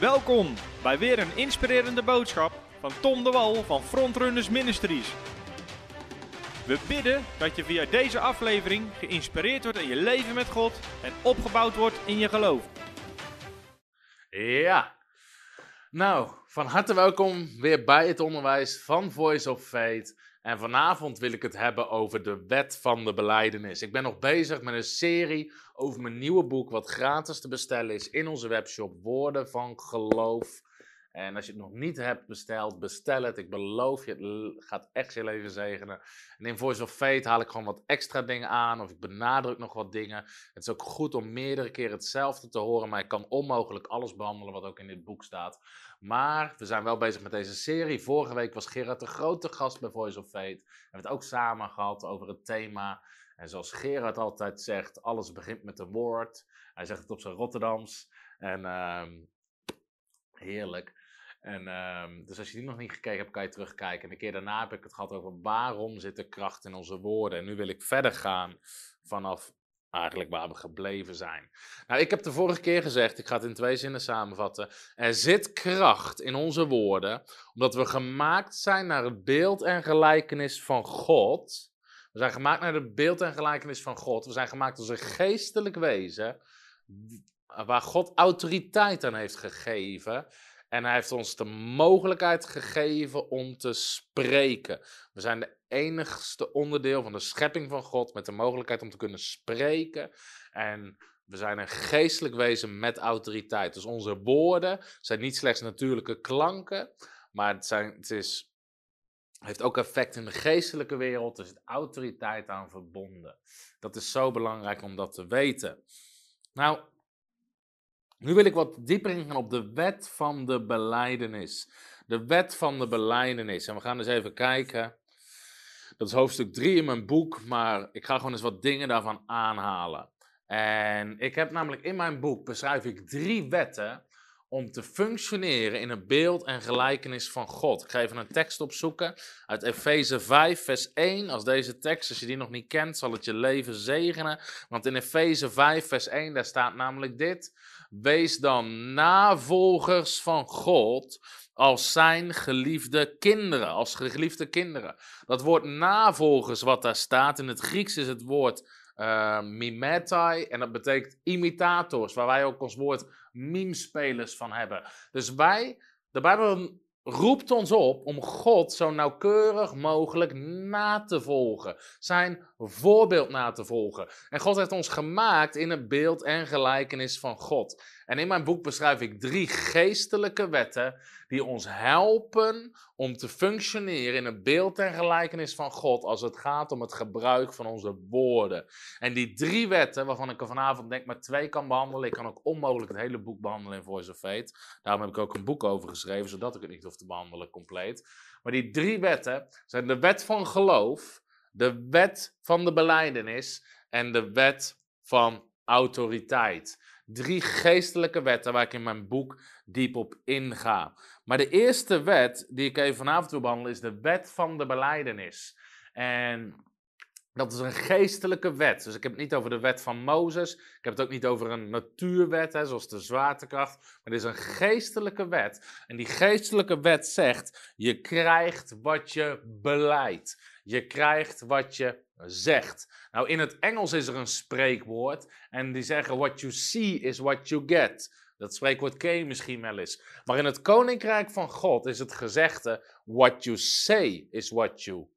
Welkom bij weer een inspirerende boodschap van Tom de Wal van Frontrunners Ministries. We bidden dat je via deze aflevering geïnspireerd wordt in je leven met God en opgebouwd wordt in je geloof. Ja. Nou, van harte welkom weer bij het onderwijs van Voice of Faith. En vanavond wil ik het hebben over de wet van de beleidenis. Ik ben nog bezig met een serie over mijn nieuwe boek, wat gratis te bestellen is in onze webshop, Woorden van Geloof. En als je het nog niet hebt besteld, bestel het. Ik beloof je, het gaat echt je leven zegenen. En in Voice of Faith haal ik gewoon wat extra dingen aan, of ik benadruk nog wat dingen. Het is ook goed om meerdere keren hetzelfde te horen, maar ik kan onmogelijk alles behandelen wat ook in dit boek staat. Maar we zijn wel bezig met deze serie. Vorige week was Gerard de grote gast bij Voice of Faith. We hebben het ook samen gehad over het thema. En zoals Gerard altijd zegt, alles begint met een woord. Hij zegt het op zijn Rotterdams. En uh, heerlijk. En, uh, dus als je die nog niet gekeken hebt, kan je terugkijken. En de keer daarna heb ik het gehad over waarom zit er kracht in onze woorden. En nu wil ik verder gaan vanaf eigenlijk waar we gebleven zijn. Nou, ik heb de vorige keer gezegd, ik ga het in twee zinnen samenvatten. Er zit kracht in onze woorden, omdat we gemaakt zijn naar het beeld en gelijkenis van God. We zijn gemaakt naar het beeld en gelijkenis van God. We zijn gemaakt als een geestelijk wezen, waar God autoriteit aan heeft gegeven. En hij heeft ons de mogelijkheid gegeven om te spreken. We zijn de enigste onderdeel van de schepping van God met de mogelijkheid om te kunnen spreken. En we zijn een geestelijk wezen met autoriteit. Dus onze woorden zijn niet slechts natuurlijke klanken, maar het, zijn, het is, heeft ook effect in de geestelijke wereld. Er zit autoriteit aan verbonden. Dat is zo belangrijk om dat te weten. Nou, nu wil ik wat dieper ingaan op de wet van de beleidenis. De wet van de beleidenis. En we gaan eens even kijken. Dat is hoofdstuk 3 in mijn boek, maar ik ga gewoon eens wat dingen daarvan aanhalen. En ik heb namelijk in mijn boek beschrijf ik drie wetten om te functioneren in het beeld en gelijkenis van God. Ik ga even een tekst opzoeken uit Efeze 5, vers 1. Als deze tekst, als je die nog niet kent, zal het je leven zegenen. Want in Efeze 5, vers 1, daar staat namelijk dit. Wees dan navolgers van God als zijn geliefde kinderen, als geliefde kinderen. Dat woord navolgers wat daar staat, in het Grieks is het woord uh, mimetai en dat betekent imitators, waar wij ook ons woord meme-spelers van hebben. Dus wij, de Bijbel roept ons op om God zo nauwkeurig mogelijk na te volgen. Zijn voorbeeld na te volgen. En God heeft ons gemaakt in het beeld en gelijkenis van God. En in mijn boek beschrijf ik drie geestelijke wetten die ons helpen om te functioneren in het beeld en gelijkenis van God als het gaat om het gebruik van onze woorden. En die drie wetten, waarvan ik er vanavond denk maar twee kan behandelen, ik kan ook onmogelijk het hele boek behandelen in Voice of Faith. Daarom heb ik ook een boek over geschreven, zodat ik het niet hoef te behandelen compleet. Maar die drie wetten zijn de wet van geloof, de wet van de beleidenis en de wet van autoriteit. Drie geestelijke wetten waar ik in mijn boek diep op inga. Maar de eerste wet die ik even vanavond wil behandelen is de wet van de beleidenis. En dat is een geestelijke wet. Dus ik heb het niet over de wet van Mozes. Ik heb het ook niet over een natuurwet, hè, zoals de zwaartekracht. Maar het is een geestelijke wet. En die geestelijke wet zegt: je krijgt wat je beleidt. Je krijgt wat je zegt. Nou, in het Engels is er een spreekwoord. En die zeggen: What you see is what you get. Dat spreekwoord ken je misschien wel eens. Maar in het koninkrijk van God is het gezegde: What you say is what you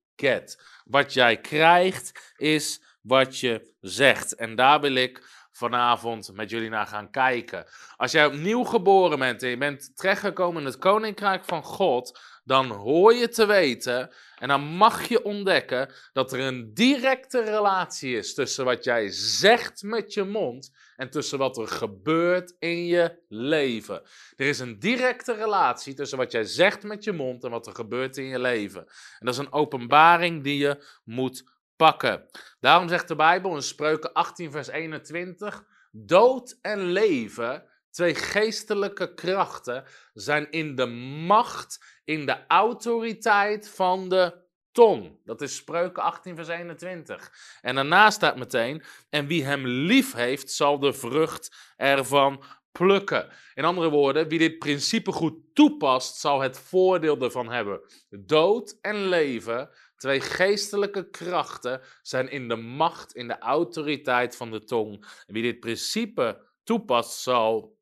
Wat jij krijgt is wat je zegt. En daar wil ik vanavond met jullie naar gaan kijken. Als jij opnieuw geboren bent en je bent terechtgekomen in het koninkrijk van God, dan hoor je te weten en dan mag je ontdekken dat er een directe relatie is tussen wat jij zegt met je mond en tussen wat er gebeurt in je leven. Er is een directe relatie tussen wat jij zegt met je mond en wat er gebeurt in je leven. En dat is een openbaring die je moet pakken. Daarom zegt de Bijbel in Spreuken 18, vers 21: Dood en leven Twee geestelijke krachten zijn in de macht, in de autoriteit van de tong. Dat is Spreuken 18, vers 21. En daarna staat meteen: En wie hem lief heeft, zal de vrucht ervan plukken. In andere woorden, wie dit principe goed toepast, zal het voordeel ervan hebben. Dood en leven, twee geestelijke krachten, zijn in de macht, in de autoriteit van de tong. Wie dit principe toepast, zal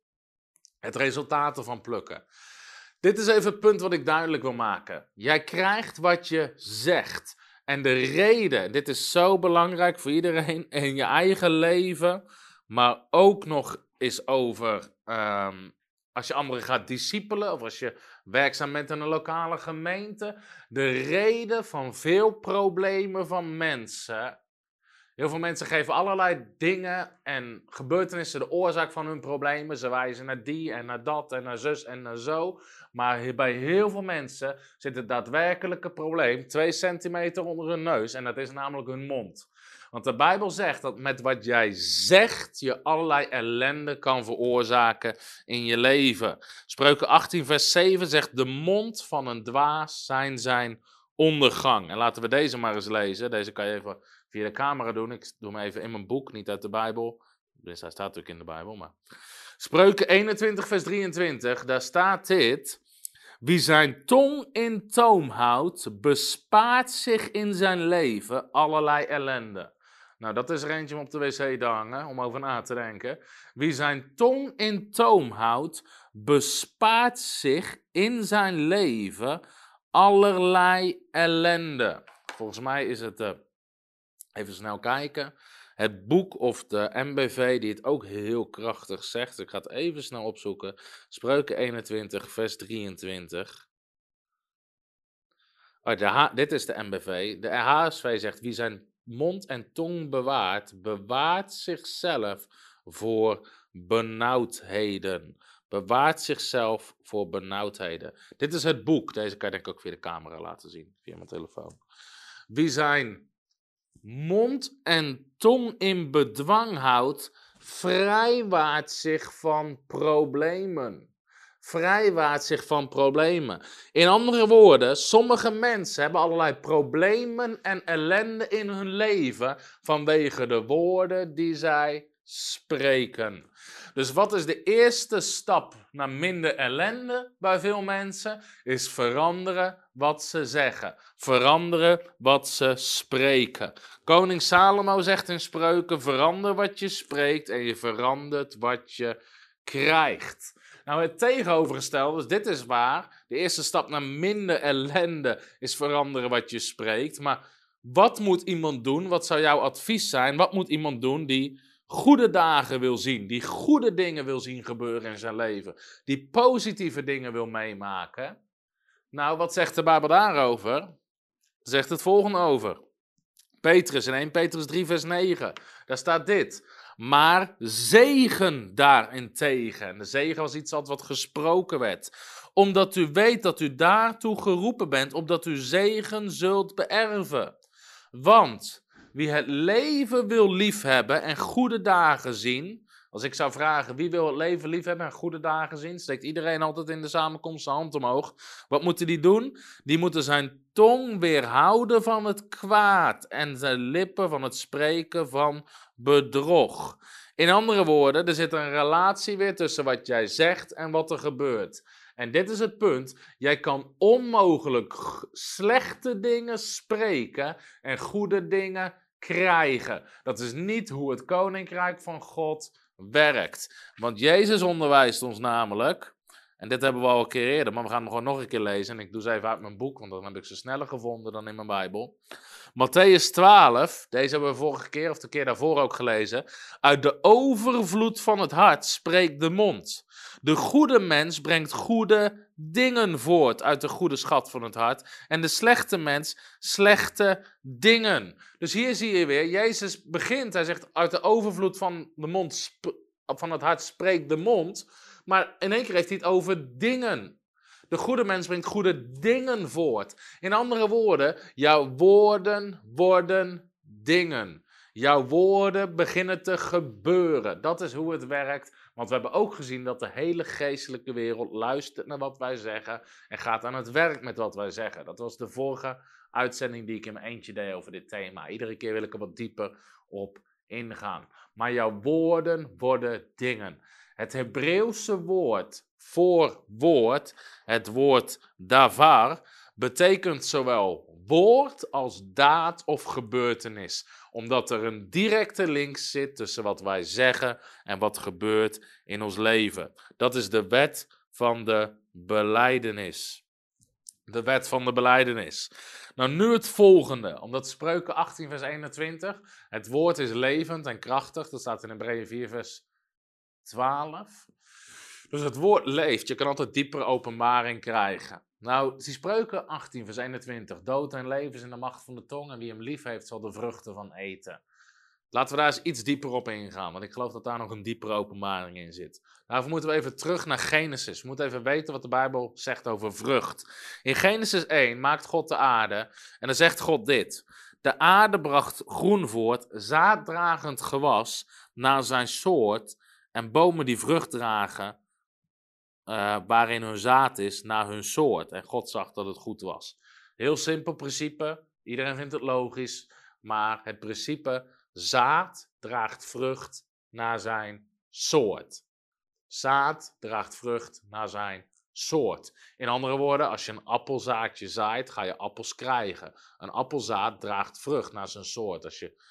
het resultaat ervan plukken. Dit is even het punt wat ik duidelijk wil maken. Jij krijgt wat je zegt. En de reden, dit is zo belangrijk voor iedereen in je eigen leven, maar ook nog is over ehm, als je anderen gaat discipelen of als je werkzaam bent in een lokale gemeente. De reden van veel problemen van mensen Heel veel mensen geven allerlei dingen en gebeurtenissen de oorzaak van hun problemen. Ze wijzen naar die en naar dat en naar zus en naar zo. Maar bij heel veel mensen zit het daadwerkelijke probleem twee centimeter onder hun neus. En dat is namelijk hun mond. Want de Bijbel zegt dat met wat jij zegt je allerlei ellende kan veroorzaken in je leven. Spreuken 18, vers 7 zegt: De mond van een dwaas zijn zijn ondergang. En laten we deze maar eens lezen. Deze kan je even via de camera doen. Ik doe hem even in mijn boek, niet uit de Bijbel. Dus hij staat natuurlijk in de Bijbel. Maar... Spreuken 21, vers 23, daar staat dit. Wie zijn tong in toom houdt, bespaart zich in zijn leven allerlei ellende. Nou, dat is er eentje om op de wc te hangen, om over na te denken. Wie zijn tong in toom houdt, bespaart zich in zijn leven allerlei ellende. Volgens mij is het de Even snel kijken. Het boek of de MBV die het ook heel krachtig zegt. Ik ga het even snel opzoeken. Spreuken 21, vers 23. Oh, de dit is de MBV. De HSV zegt: Wie zijn mond en tong bewaart, bewaart zichzelf voor benauwdheden. Bewaart zichzelf voor benauwdheden. Dit is het boek. Deze kan ik ook via de camera laten zien, via mijn telefoon. Wie zijn mond en tong in bedwang houdt, vrijwaart zich van problemen. Vrijwaart zich van problemen. In andere woorden, sommige mensen hebben allerlei problemen en ellende in hun leven vanwege de woorden die zij spreken. Dus wat is de eerste stap naar minder ellende bij veel mensen? Is veranderen wat ze zeggen. Veranderen wat ze spreken. Koning Salomo zegt in spreuken: verander wat je spreekt en je verandert wat je krijgt. Nou, het tegenovergestelde, dus dit is waar. De eerste stap naar minder ellende is veranderen wat je spreekt. Maar wat moet iemand doen? Wat zou jouw advies zijn? Wat moet iemand doen die goede dagen wil zien, die goede dingen wil zien gebeuren in zijn leven, die positieve dingen wil meemaken. Nou, wat zegt de Bijbel daarover? Zegt het volgende over. Petrus in 1 Petrus 3 vers 9. Daar staat dit. Maar zegen daarentegen. En de zegen was iets wat gesproken werd. Omdat u weet dat u daartoe geroepen bent, opdat u zegen zult beërven. Want wie het leven wil liefhebben en goede dagen zien. Als ik zou vragen wie wil het leven liefhebben en goede dagen zien, steekt iedereen altijd in de samenkomst zijn hand omhoog. Wat moeten die doen? Die moeten zijn tong weerhouden van het kwaad en zijn lippen van het spreken van bedrog. In andere woorden, er zit een relatie weer tussen wat jij zegt en wat er gebeurt. En dit is het punt. Jij kan onmogelijk slechte dingen spreken en goede dingen krijgen. Dat is niet hoe het koninkrijk van God werkt. Want Jezus onderwijst ons namelijk. En dit hebben we al een keer eerder, maar we gaan hem gewoon nog een keer lezen. En ik doe ze even uit mijn boek, want dan heb ik ze sneller gevonden dan in mijn Bijbel. Matthäus 12, deze hebben we vorige keer of de keer daarvoor ook gelezen. Uit de overvloed van het hart spreekt de mond. De goede mens brengt goede dingen voort uit de goede schat van het hart. En de slechte mens slechte dingen. Dus hier zie je weer, Jezus begint, hij zegt uit de overvloed van de mond, van het hart spreekt de mond. Maar in één keer heeft hij het over dingen. De goede mens brengt goede dingen voort. In andere woorden, jouw woorden worden dingen. Jouw woorden beginnen te gebeuren. Dat is hoe het werkt. Want we hebben ook gezien dat de hele geestelijke wereld luistert naar wat wij zeggen en gaat aan het werk met wat wij zeggen. Dat was de vorige uitzending die ik in mijn eentje deed over dit thema. Iedere keer wil ik er wat dieper op ingaan. Maar jouw woorden worden dingen. Het Hebreeuwse woord voor woord, het woord davar, betekent zowel woord als daad of gebeurtenis. Omdat er een directe link zit tussen wat wij zeggen en wat gebeurt in ons leven. Dat is de wet van de beleidenis. De wet van de beleidenis. Nou, nu het volgende. Omdat Spreuken 18, vers 21. Het woord is levend en krachtig. Dat staat in Hebreeën 4, vers 12. Dus het woord leeft. Je kan altijd diepere openbaring krijgen. Nou, die spreuken 18, vers 21. Dood en leven is in de macht van de tong. En wie hem lief heeft, zal de vruchten van eten. Laten we daar eens iets dieper op ingaan. Want ik geloof dat daar nog een diepere openbaring in zit. Daarvoor moeten we even terug naar Genesis. We moeten even weten wat de Bijbel zegt over vrucht. In Genesis 1 maakt God de aarde. En dan zegt God dit. De aarde bracht groen voort, zaaddragend gewas naar zijn soort. En bomen die vrucht dragen, uh, waarin hun zaad is naar hun soort. En God zag dat het goed was. Heel simpel principe. Iedereen vindt het logisch. Maar het principe zaad draagt vrucht naar zijn soort. Zaad draagt vrucht naar zijn soort. In andere woorden, als je een appelzaadje zaait, ga je appels krijgen. Een appelzaad draagt vrucht naar zijn soort. Als je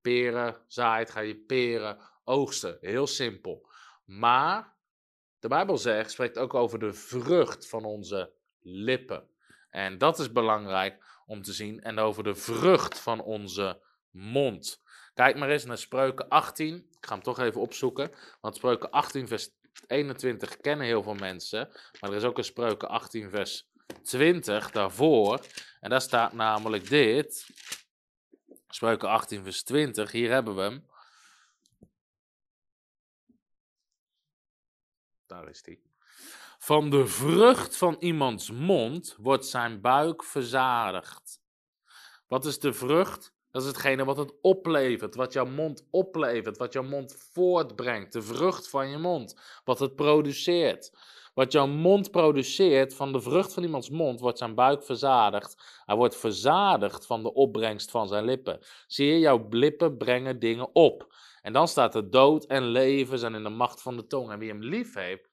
peren zaait, ga je peren oogsten. Heel simpel. Maar de Bijbel zegt, spreekt ook over de vrucht van onze lippen. En dat is belangrijk om te zien. En over de vrucht van onze mond. Kijk maar eens naar Spreuken 18. Ik ga hem toch even opzoeken. Want Spreuken 18, vers 21 kennen heel veel mensen. Maar er is ook een Spreuken 18, vers 20 daarvoor. En daar staat namelijk dit. Spreuken 18, vers 20. Hier hebben we hem. Daar is die. Van de vrucht van iemands mond wordt zijn buik verzadigd. Wat is de vrucht? Dat is hetgene wat het oplevert, wat jouw mond oplevert, wat jouw mond voortbrengt. De vrucht van je mond, wat het produceert. Wat jouw mond produceert, van de vrucht van iemands mond, wordt zijn buik verzadigd. Hij wordt verzadigd van de opbrengst van zijn lippen. Zie je, jouw lippen brengen dingen op. En dan staat er dood en leven zijn in de macht van de tong. En wie hem lief heeft,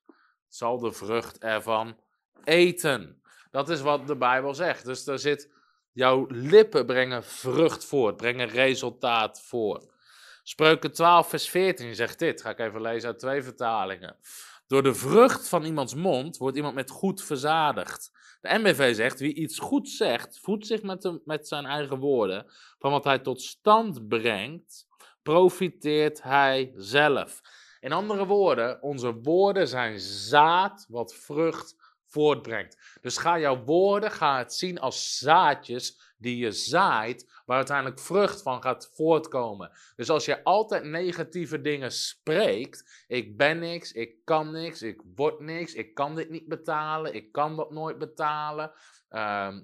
zal de vrucht ervan eten. Dat is wat de Bijbel zegt. Dus er zit, jouw lippen brengen vrucht voort, brengen resultaat voort. Spreuken 12, vers 14 zegt dit. Ga ik even lezen uit twee vertalingen. Door de vrucht van iemands mond wordt iemand met goed verzadigd. De MBV zegt, wie iets goed zegt, voedt zich met, met zijn eigen woorden. Van wat hij tot stand brengt, profiteert hij zelf. In andere woorden, onze woorden zijn zaad wat vrucht voortbrengt. Dus ga jouw woorden, ga het zien als zaadjes die je zaait, waar uiteindelijk vrucht van gaat voortkomen. Dus als je altijd negatieve dingen spreekt, ik ben niks, ik kan niks, ik word niks, ik kan dit niet betalen, ik kan dat nooit betalen. Ehm,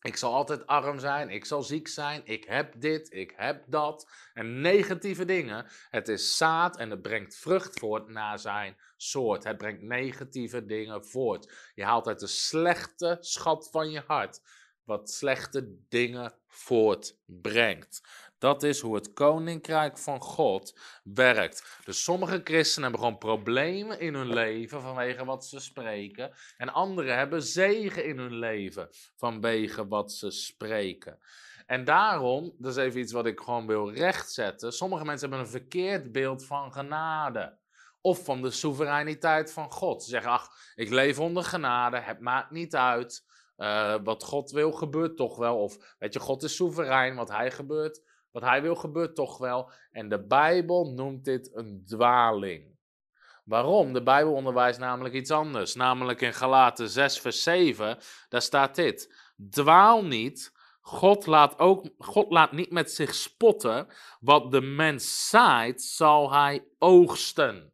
ik zal altijd arm zijn, ik zal ziek zijn, ik heb dit, ik heb dat. En negatieve dingen. Het is zaad en het brengt vrucht voort naar zijn soort. Het brengt negatieve dingen voort. Je haalt uit de slechte schat van je hart wat slechte dingen voortbrengt. Dat is hoe het koninkrijk van God werkt. Dus sommige christenen hebben gewoon problemen in hun leven vanwege wat ze spreken. En anderen hebben zegen in hun leven vanwege wat ze spreken. En daarom, dat is even iets wat ik gewoon wil rechtzetten. Sommige mensen hebben een verkeerd beeld van genade. Of van de soevereiniteit van God. Ze zeggen, ach, ik leef onder genade, het maakt niet uit. Uh, wat God wil gebeurt toch wel. Of weet je, God is soeverein, wat hij gebeurt, wat hij wil gebeurt toch wel. En de Bijbel noemt dit een dwaling. Waarom? De Bijbel onderwijst namelijk iets anders. Namelijk in Galaten 6, vers 7, daar staat dit. Dwaal niet, God laat, ook, God laat niet met zich spotten. Wat de mens zaait, zal hij oogsten.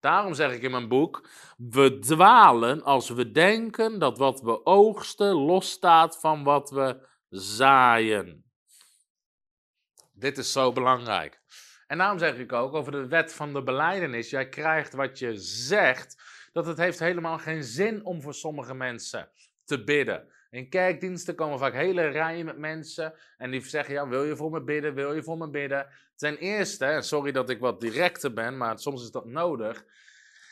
Daarom zeg ik in mijn boek: we dwalen als we denken dat wat we oogsten losstaat van wat we zaaien. Dit is zo belangrijk. En daarom zeg ik ook over de wet van de beleidenis: jij krijgt wat je zegt, dat het heeft helemaal geen zin om voor sommige mensen te bidden. In kerkdiensten komen vaak hele rijen met mensen en die zeggen, ja, wil je voor me bidden, wil je voor me bidden? Ten eerste, en sorry dat ik wat directer ben, maar soms is dat nodig,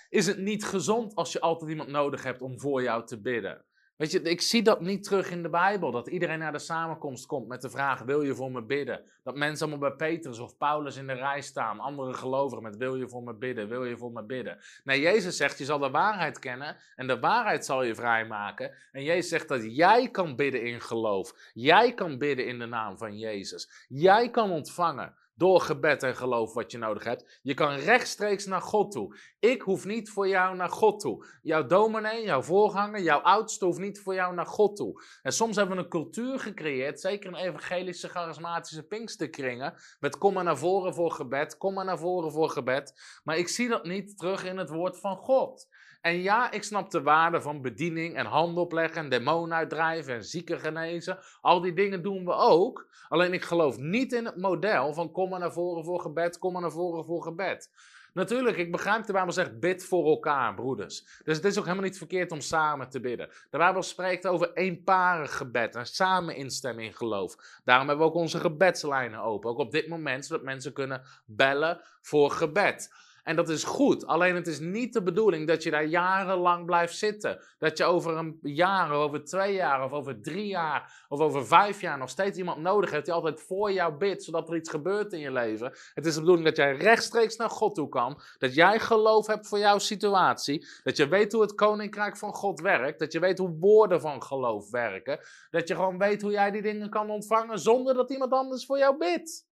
is het niet gezond als je altijd iemand nodig hebt om voor jou te bidden. Weet je, ik zie dat niet terug in de Bijbel. Dat iedereen naar de samenkomst komt met de vraag: Wil je voor me bidden? Dat mensen allemaal bij Petrus of Paulus in de rij staan. Andere gelovigen met: Wil je voor me bidden? Wil je voor me bidden? Nee, Jezus zegt: Je zal de waarheid kennen en de waarheid zal je vrijmaken. En Jezus zegt dat jij kan bidden in geloof. Jij kan bidden in de naam van Jezus. Jij kan ontvangen door gebed en geloof wat je nodig hebt. Je kan rechtstreeks naar God toe. Ik hoef niet voor jou naar God toe. Jouw dominee, jouw voorganger, jouw oudste hoeft niet voor jou naar God toe. En soms hebben we een cultuur gecreëerd, zeker in evangelische, charismatische pinksterkringen, met kom maar naar voren voor gebed, kom maar naar voren voor gebed. Maar ik zie dat niet terug in het woord van God. En ja, ik snap de waarde van bediening en hand opleggen en demonen uitdrijven en zieken genezen. Al die dingen doen we ook. Alleen ik geloof niet in het model van kom maar naar voren voor gebed, kom maar naar voren voor gebed. Natuurlijk, ik begrijp de Bijbel zegt bid voor elkaar, broeders. Dus het is ook helemaal niet verkeerd om samen te bidden. De Bijbel spreekt over eenparig gebed en samen instemmen in geloof. Daarom hebben we ook onze gebedslijnen open, ook op dit moment, zodat mensen kunnen bellen voor gebed. En dat is goed. Alleen het is niet de bedoeling dat je daar jarenlang blijft zitten. Dat je over een jaar, of over twee jaar, of over drie jaar, of over vijf jaar nog steeds iemand nodig hebt die altijd voor jou bidt, zodat er iets gebeurt in je leven. Het is de bedoeling dat jij rechtstreeks naar God toe kan. Dat jij geloof hebt voor jouw situatie. Dat je weet hoe het koninkrijk van God werkt. Dat je weet hoe woorden van geloof werken. Dat je gewoon weet hoe jij die dingen kan ontvangen zonder dat iemand anders voor jou bidt.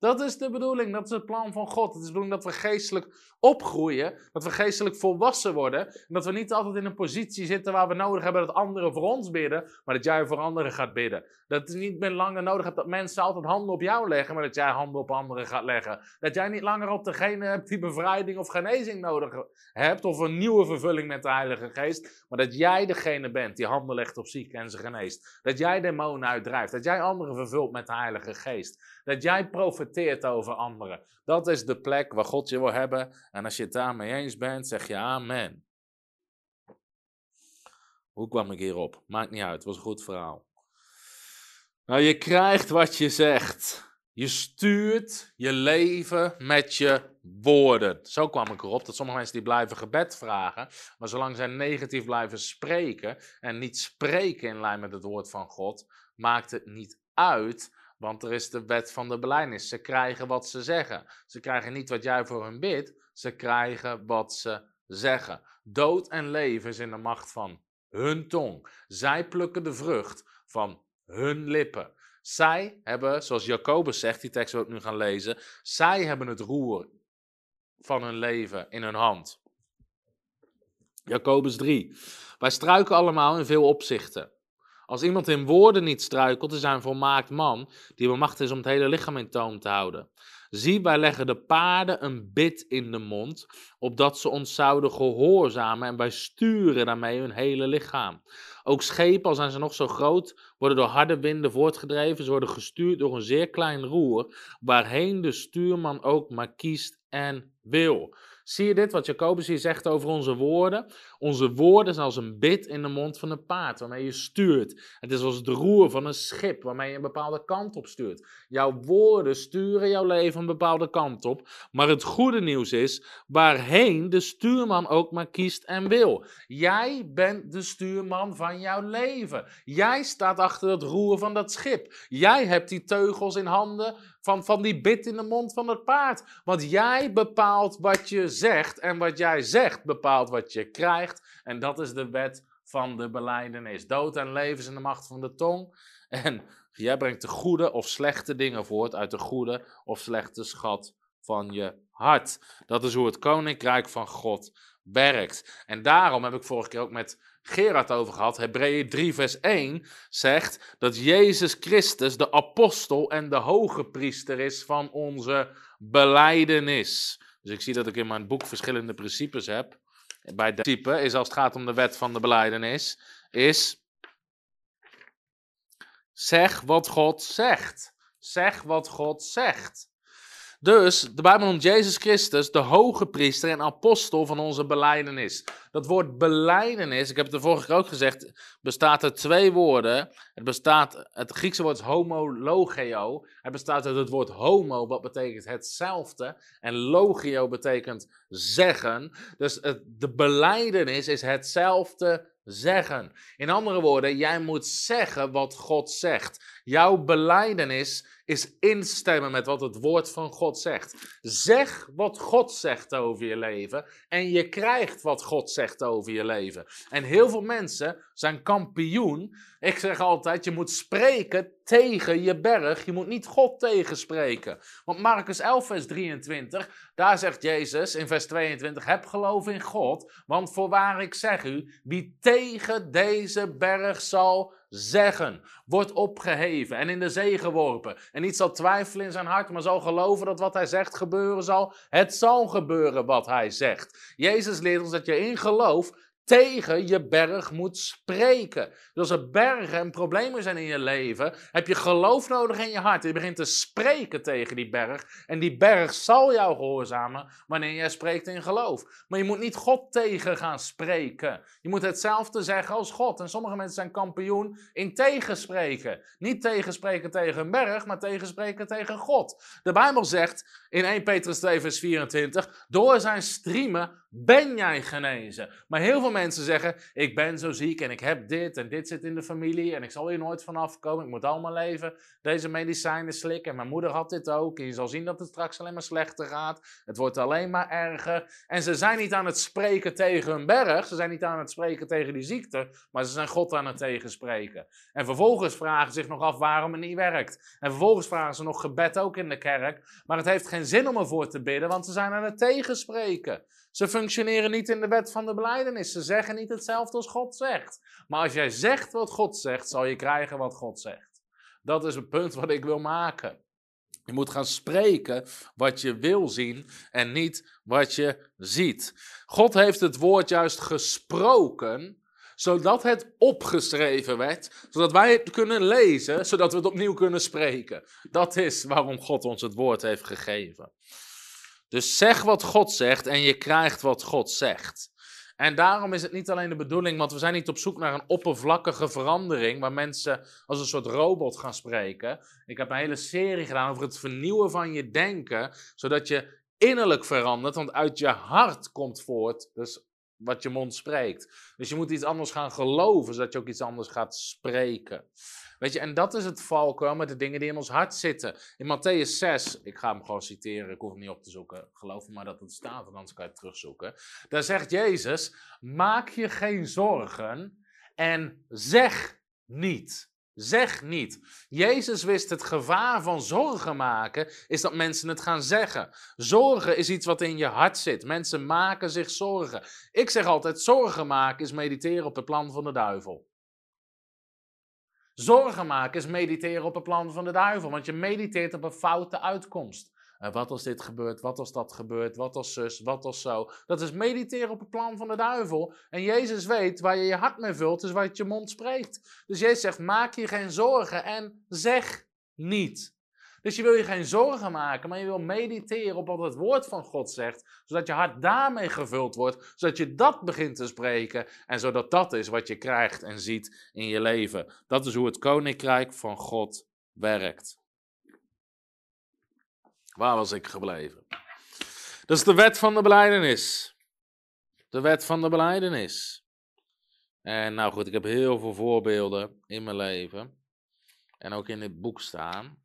Dat is de bedoeling, dat is het plan van God. Het is de bedoeling dat we geestelijk opgroeien, dat we geestelijk volwassen worden. En dat we niet altijd in een positie zitten waar we nodig hebben dat anderen voor ons bidden, maar dat jij voor anderen gaat bidden. Dat je niet meer langer nodig hebt dat mensen altijd handen op jou leggen, maar dat jij handen op anderen gaat leggen. Dat jij niet langer op degene hebt die bevrijding of genezing nodig hebt, of een nieuwe vervulling met de Heilige Geest, maar dat jij degene bent die handen legt op zieken en ze geneest. Dat jij demonen uitdrijft, dat jij anderen vervult met de Heilige Geest. Dat jij profeteert over anderen. Dat is de plek waar God je wil hebben. En als je het daarmee eens bent, zeg je amen. Hoe kwam ik hierop? Maakt niet uit, het was een goed verhaal. Nou, je krijgt wat je zegt. Je stuurt je leven met je woorden. Zo kwam ik erop dat sommige mensen die blijven gebed vragen, maar zolang zij negatief blijven spreken en niet spreken in lijn met het woord van God, maakt het niet uit want er is de wet van de belijdenis. Ze krijgen wat ze zeggen. Ze krijgen niet wat jij voor hun bidt. Ze krijgen wat ze zeggen. Dood en leven is in de macht van hun tong. Zij plukken de vrucht van hun lippen. Zij hebben, zoals Jacobus zegt, die tekst wil ik nu gaan lezen. Zij hebben het roer van hun leven in hun hand. Jacobus 3. Wij struiken allemaal in veel opzichten. Als iemand in woorden niet struikelt, is hij een volmaakt man die bemachtigd is om het hele lichaam in toom te houden. Zie, wij leggen de paarden een bit in de mond, opdat ze ons zouden gehoorzamen en wij sturen daarmee hun hele lichaam. Ook schepen, al zijn ze nog zo groot, worden door harde winden voortgedreven. Ze worden gestuurd door een zeer klein roer, waarheen de stuurman ook maar kiest en wil. Zie je dit, wat Jacobus hier zegt over onze woorden? Onze woorden zijn als een bit in de mond van een paard, waarmee je stuurt. Het is als het roer van een schip, waarmee je een bepaalde kant op stuurt. Jouw woorden sturen jouw leven een bepaalde kant op. Maar het goede nieuws is, waarheen de stuurman ook maar kiest en wil. Jij bent de stuurman van jouw leven. Jij staat achter het roer van dat schip. Jij hebt die teugels in handen van, van die bit in de mond van het paard. Want jij bepaalt wat je zegt en wat jij zegt bepaalt wat je krijgt. En dat is de wet van de beleidenis. Dood en leven is in de macht van de tong. En jij brengt de goede of slechte dingen voort uit de goede of slechte schat van je hart. Dat is hoe het koninkrijk van God werkt. En daarom heb ik vorige keer ook met Gerard over gehad. Hebreeën 3, vers 1 zegt dat Jezus Christus de apostel en de hoge priester is van onze beleidenis. Dus ik zie dat ik in mijn boek verschillende principes heb. Bij de principe is als het gaat om de wet van de beleidenis, is zeg wat God zegt. Zeg wat God zegt. Dus de Bijbel noemt Jezus Christus de hoge priester en apostel van onze beleidenis. Dat woord beleidenis, ik heb het de vorige keer ook gezegd, bestaat uit twee woorden. Het, bestaat, het Griekse woord is homologeo. Het bestaat uit het woord homo, wat betekent hetzelfde. En logio betekent zeggen. Dus de beleidenis is hetzelfde zeggen. In andere woorden, jij moet zeggen wat God zegt. Jouw beleidenis is instemmen met wat het woord van God zegt. Zeg wat God zegt over je leven en je krijgt wat God zegt over je leven. En heel veel mensen zijn kampioen. Ik zeg altijd, je moet spreken tegen je berg. Je moet niet God tegenspreken. Want Marcus 11, vers 23, daar zegt Jezus in vers 22, heb geloof in God, want voorwaar ik zeg u, wie tegen deze berg zal zeggen, wordt opgeheven en in de zee geworpen. En niet zal twijfelen in zijn hart, maar zal geloven dat wat hij zegt gebeuren zal. Het zal gebeuren wat hij zegt. Jezus leert ons dat je in geloof tegen je berg moet spreken. Dus als er bergen en problemen zijn in je leven, heb je geloof nodig in je hart. Je begint te spreken tegen die berg. En die berg zal jou gehoorzamen wanneer jij spreekt in geloof. Maar je moet niet God tegen gaan spreken. Je moet hetzelfde zeggen als God. En sommige mensen zijn kampioen in tegenspreken. Niet tegenspreken tegen een berg, maar tegenspreken tegen God. De Bijbel zegt in 1 Petrus 2, vers 24: Door zijn striemen ben jij genezen. Maar heel veel mensen zeggen: Ik ben zo ziek en ik heb dit en dit zit in de familie en ik zal hier nooit vanaf komen. Ik moet allemaal leven deze medicijnen slikken. En mijn moeder had dit ook. En je zal zien dat het straks alleen maar slechter gaat. Het wordt alleen maar erger. En ze zijn niet aan het spreken tegen een berg. Ze zijn niet aan het spreken tegen die ziekte. Maar ze zijn God aan het tegenspreken. En vervolgens vragen ze zich nog af waarom het niet werkt. En vervolgens vragen ze nog gebed ook in de kerk. Maar het heeft geen zin om ervoor te bidden, want ze zijn aan het tegenspreken. Ze functioneren niet in de wet van de beleidenis. Ze zeggen niet hetzelfde als God zegt. Maar als jij zegt wat God zegt, zal je krijgen wat God zegt. Dat is het punt wat ik wil maken. Je moet gaan spreken wat je wil zien en niet wat je ziet. God heeft het woord juist gesproken, zodat het opgeschreven werd, zodat wij het kunnen lezen, zodat we het opnieuw kunnen spreken. Dat is waarom God ons het woord heeft gegeven. Dus zeg wat God zegt en je krijgt wat God zegt. En daarom is het niet alleen de bedoeling, want we zijn niet op zoek naar een oppervlakkige verandering waar mensen als een soort robot gaan spreken. Ik heb een hele serie gedaan over het vernieuwen van je denken, zodat je innerlijk verandert, want uit je hart komt voort, dus wat je mond spreekt. Dus je moet iets anders gaan geloven, zodat je ook iets anders gaat spreken. Weet je, en dat is het valkuil met de dingen die in ons hart zitten. In Matthäus 6, ik ga hem gewoon citeren, ik hoef hem niet op te zoeken. Geloof me maar dat het staat, anders kan je het terugzoeken. Daar zegt Jezus, maak je geen zorgen en zeg niet. Zeg niet. Jezus wist het gevaar van zorgen maken is dat mensen het gaan zeggen. Zorgen is iets wat in je hart zit. Mensen maken zich zorgen. Ik zeg altijd: zorgen maken is mediteren op het plan van de duivel. Zorgen maken is mediteren op het plan van de duivel, want je mediteert op een foute uitkomst. Uh, wat als dit gebeurt, wat als dat gebeurt, wat als zus, wat als zo. Dat is mediteren op het plan van de duivel. En Jezus weet waar je je hart mee vult, is wat je mond spreekt. Dus Jezus zegt, maak je geen zorgen en zeg niet. Dus je wil je geen zorgen maken, maar je wil mediteren op wat het woord van God zegt, zodat je hart daarmee gevuld wordt, zodat je dat begint te spreken en zodat dat is wat je krijgt en ziet in je leven. Dat is hoe het koninkrijk van God werkt. Waar was ik gebleven? Dat is de wet van de beleidenis. De wet van de beleidenis. En nou goed, ik heb heel veel voorbeelden in mijn leven. En ook in dit boek staan.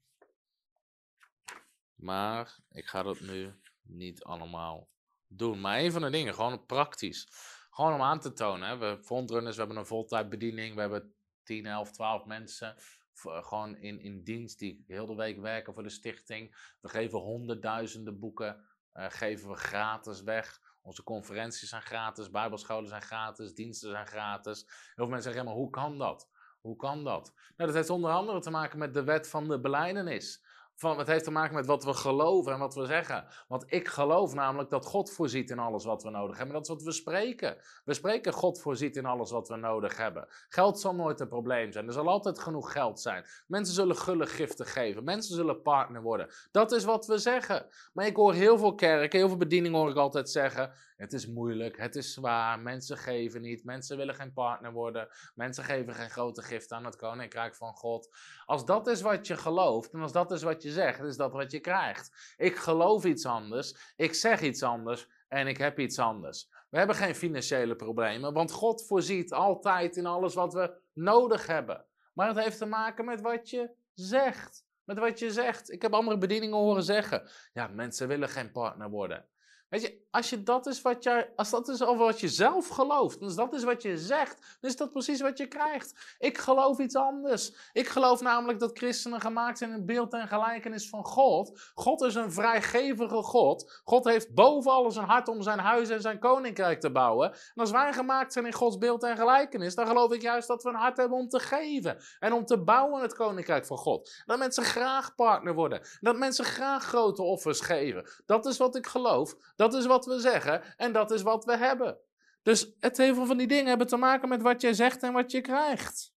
Maar ik ga dat nu niet allemaal doen. Maar een van de dingen, gewoon praktisch. Gewoon om aan te tonen. Hè. We frontrunners, we hebben een voltijdbediening. We hebben 10, 11, 12 mensen gewoon in, in dienst die heel de week werken voor de stichting. We geven honderdduizenden boeken, uh, geven we gratis weg. Onze conferenties zijn gratis, bijbelscholen zijn gratis, diensten zijn gratis. Heel veel mensen zeggen, hoe kan dat? Hoe kan dat? Nou, dat heeft onder andere te maken met de wet van de beleidenis. Van, het heeft te maken met wat we geloven en wat we zeggen. Want ik geloof namelijk dat God voorziet in alles wat we nodig hebben. Dat is wat we spreken. We spreken God voorziet in alles wat we nodig hebben. Geld zal nooit een probleem zijn. Er zal altijd genoeg geld zijn. Mensen zullen gulle giften geven. Mensen zullen partner worden. Dat is wat we zeggen. Maar ik hoor heel veel kerken, heel veel bedieningen hoor ik altijd zeggen. Het is moeilijk, het is zwaar, mensen geven niet, mensen willen geen partner worden, mensen geven geen grote gift aan het koninkrijk van God. Als dat is wat je gelooft en als dat is wat je zegt, is dat wat je krijgt. Ik geloof iets anders, ik zeg iets anders en ik heb iets anders. We hebben geen financiële problemen, want God voorziet altijd in alles wat we nodig hebben. Maar het heeft te maken met wat je zegt. Met wat je zegt. Ik heb andere bedieningen horen zeggen. Ja, mensen willen geen partner worden. Weet je, als, je dat is wat jij, als dat is over wat je zelf gelooft, als dat is wat je zegt, dan is dat precies wat je krijgt. Ik geloof iets anders. Ik geloof namelijk dat christenen gemaakt zijn in beeld en gelijkenis van God. God is een vrijgevige God. God heeft boven alles een hart om zijn huis en zijn koninkrijk te bouwen. En als wij gemaakt zijn in Gods beeld en gelijkenis, dan geloof ik juist dat we een hart hebben om te geven en om te bouwen het koninkrijk van God. Dat mensen graag partner worden. Dat mensen graag grote offers geven. Dat is wat ik geloof. Dat is wat we zeggen en dat is wat we hebben. Dus het heel veel van die dingen hebben te maken met wat jij zegt en wat je krijgt.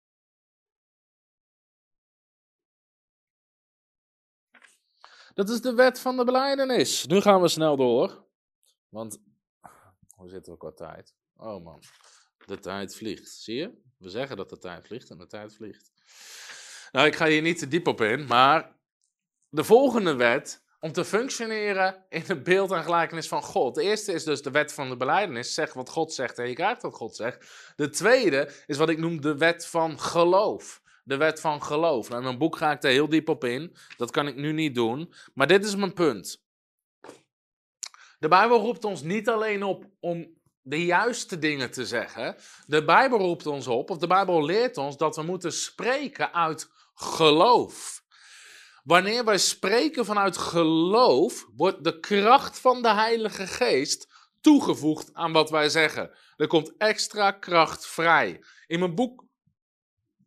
Dat is de wet van de beleidenis. Nu gaan we snel door. Want, hoe zitten we qua tijd? Oh man, de tijd vliegt. Zie je? We zeggen dat de tijd vliegt en de tijd vliegt. Nou, ik ga hier niet te diep op in, maar de volgende wet om te functioneren in het beeld en gelijkenis van God. De eerste is dus de wet van de beleidenis. Zeg wat God zegt en je krijgt wat God zegt. De tweede is wat ik noem de wet van geloof. De wet van geloof. Nou, in mijn boek ga ik daar heel diep op in. Dat kan ik nu niet doen. Maar dit is mijn punt. De Bijbel roept ons niet alleen op om de juiste dingen te zeggen. De Bijbel roept ons op, of de Bijbel leert ons dat we moeten spreken uit geloof. Wanneer wij spreken vanuit geloof, wordt de kracht van de Heilige Geest toegevoegd aan wat wij zeggen. Er komt extra kracht vrij. In mijn boek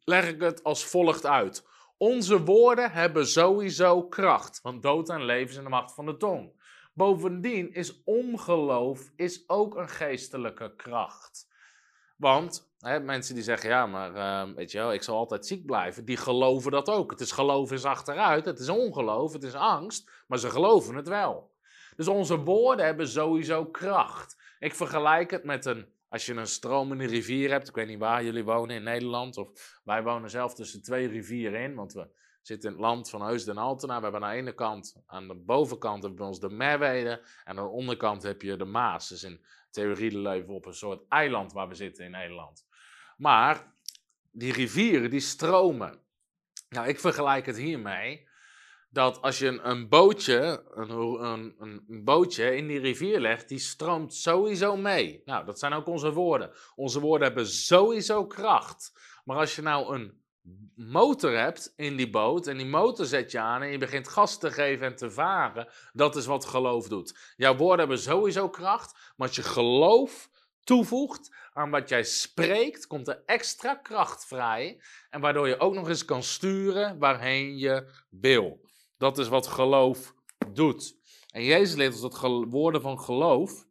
leg ik het als volgt uit. Onze woorden hebben sowieso kracht, want dood en leven is in de macht van de tong. Bovendien is ongeloof is ook een geestelijke kracht. Want Hè, mensen die zeggen, ja, maar uh, weet je wel, ik zal altijd ziek blijven, die geloven dat ook. Het is geloof is achteruit, het is ongeloof, het is angst, maar ze geloven het wel. Dus onze woorden hebben sowieso kracht. Ik vergelijk het met een, als je een stromende rivier hebt, ik weet niet waar jullie wonen in Nederland, of wij wonen zelf tussen twee rivieren in, want we zitten in het land van Heusden en Altena. We hebben aan de ene kant, aan de bovenkant hebben we ons de Merwede en aan de onderkant heb je de Maas. Dus in theorie leven we op een soort eiland waar we zitten in Nederland. Maar die rivieren, die stromen. Nou, ik vergelijk het hiermee dat als je een, een bootje, een, een, een, bootje in die rivier legt, die stroomt sowieso mee. Nou, dat zijn ook onze woorden. Onze woorden hebben sowieso kracht. Maar als je nou een motor hebt in die boot en die motor zet je aan en je begint gas te geven en te varen, dat is wat geloof doet. Jouw woorden hebben sowieso kracht, maar als je geloof toevoegt aan wat jij spreekt, komt er extra kracht vrij. En waardoor je ook nog eens kan sturen waarheen je wil. Dat is wat geloof doet. En Jezus leert ons dat woorden van geloof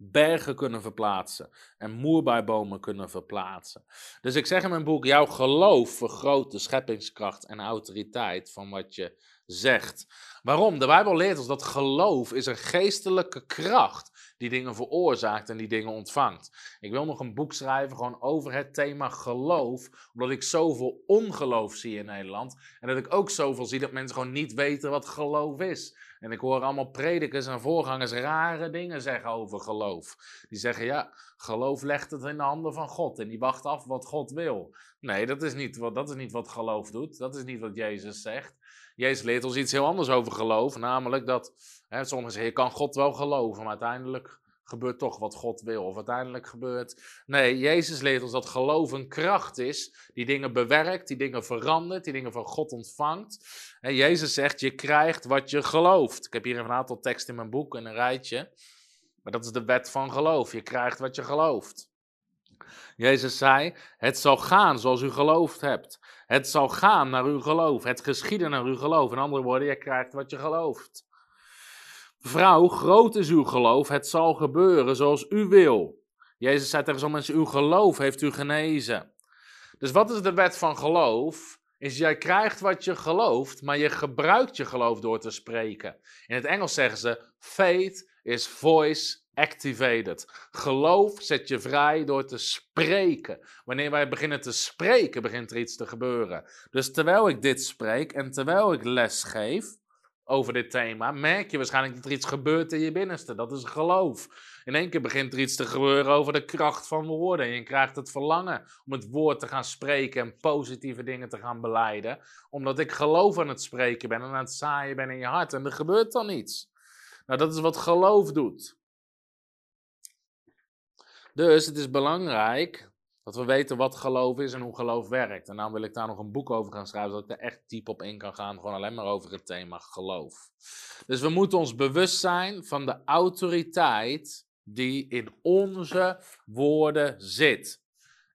bergen kunnen verplaatsen en moerbijbomen kunnen verplaatsen. Dus ik zeg in mijn boek, jouw geloof vergroot de scheppingskracht en autoriteit van wat je zegt. Waarom? De Bijbel leert ons dat geloof is een geestelijke kracht die dingen veroorzaakt en die dingen ontvangt. Ik wil nog een boek schrijven gewoon over het thema geloof, omdat ik zoveel ongeloof zie in Nederland en dat ik ook zoveel zie dat mensen gewoon niet weten wat geloof is. En ik hoor allemaal predikers en voorgangers rare dingen zeggen over geloof. Die zeggen, ja, geloof legt het in de handen van God en die wacht af wat God wil. Nee, dat is niet wat, dat is niet wat geloof doet. Dat is niet wat Jezus zegt. Jezus leert ons iets heel anders over geloof, namelijk dat, hè, je kan God wel geloven, maar uiteindelijk gebeurt toch wat God wil. Of uiteindelijk gebeurt. Nee, Jezus leert ons dat geloof een kracht is. Die dingen bewerkt, die dingen verandert, die dingen van God ontvangt. En Jezus zegt: Je krijgt wat je gelooft. Ik heb hier een aantal teksten in mijn boek, in een rijtje. Maar dat is de wet van geloof. Je krijgt wat je gelooft. Jezus zei: Het zal gaan zoals u geloofd hebt. Het zal gaan naar uw geloof. Het geschieden naar uw geloof. In andere woorden, je krijgt wat je gelooft. Vrouw, groot is uw geloof. Het zal gebeuren zoals u wil. Jezus zei tegen zo'n mensen: Uw geloof heeft u genezen. Dus wat is de wet van geloof? Is jij krijgt wat je gelooft, maar je gebruikt je geloof door te spreken. In het Engels zeggen ze: faith is voice activated. Geloof zet je vrij door te spreken. Wanneer wij beginnen te spreken, begint er iets te gebeuren. Dus terwijl ik dit spreek en terwijl ik les geef over dit thema, merk je waarschijnlijk dat er iets gebeurt in je binnenste. Dat is geloof. In één keer begint er iets te gebeuren over de kracht van woorden. En je krijgt het verlangen om het woord te gaan spreken en positieve dingen te gaan beleiden. Omdat ik geloof aan het spreken ben en aan het zaaien ben in je hart. En er gebeurt dan iets. Nou, dat is wat geloof doet. Dus het is belangrijk dat we weten wat geloof is en hoe geloof werkt. En dan wil ik daar nog een boek over gaan schrijven, zodat ik er echt diep op in kan gaan. Gewoon alleen maar over het thema geloof. Dus we moeten ons bewust zijn van de autoriteit die in onze woorden zit.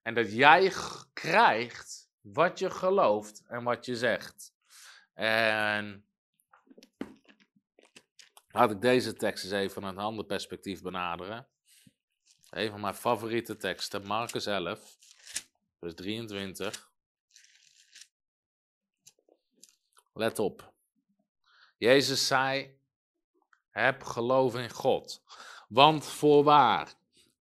En dat jij krijgt wat je gelooft en wat je zegt. En laat ik deze tekst eens even vanuit een ander perspectief benaderen. Een van mijn favoriete teksten, Marcus 11, vers 23. Let op. Jezus zei: Heb geloof in God. Want voorwaar,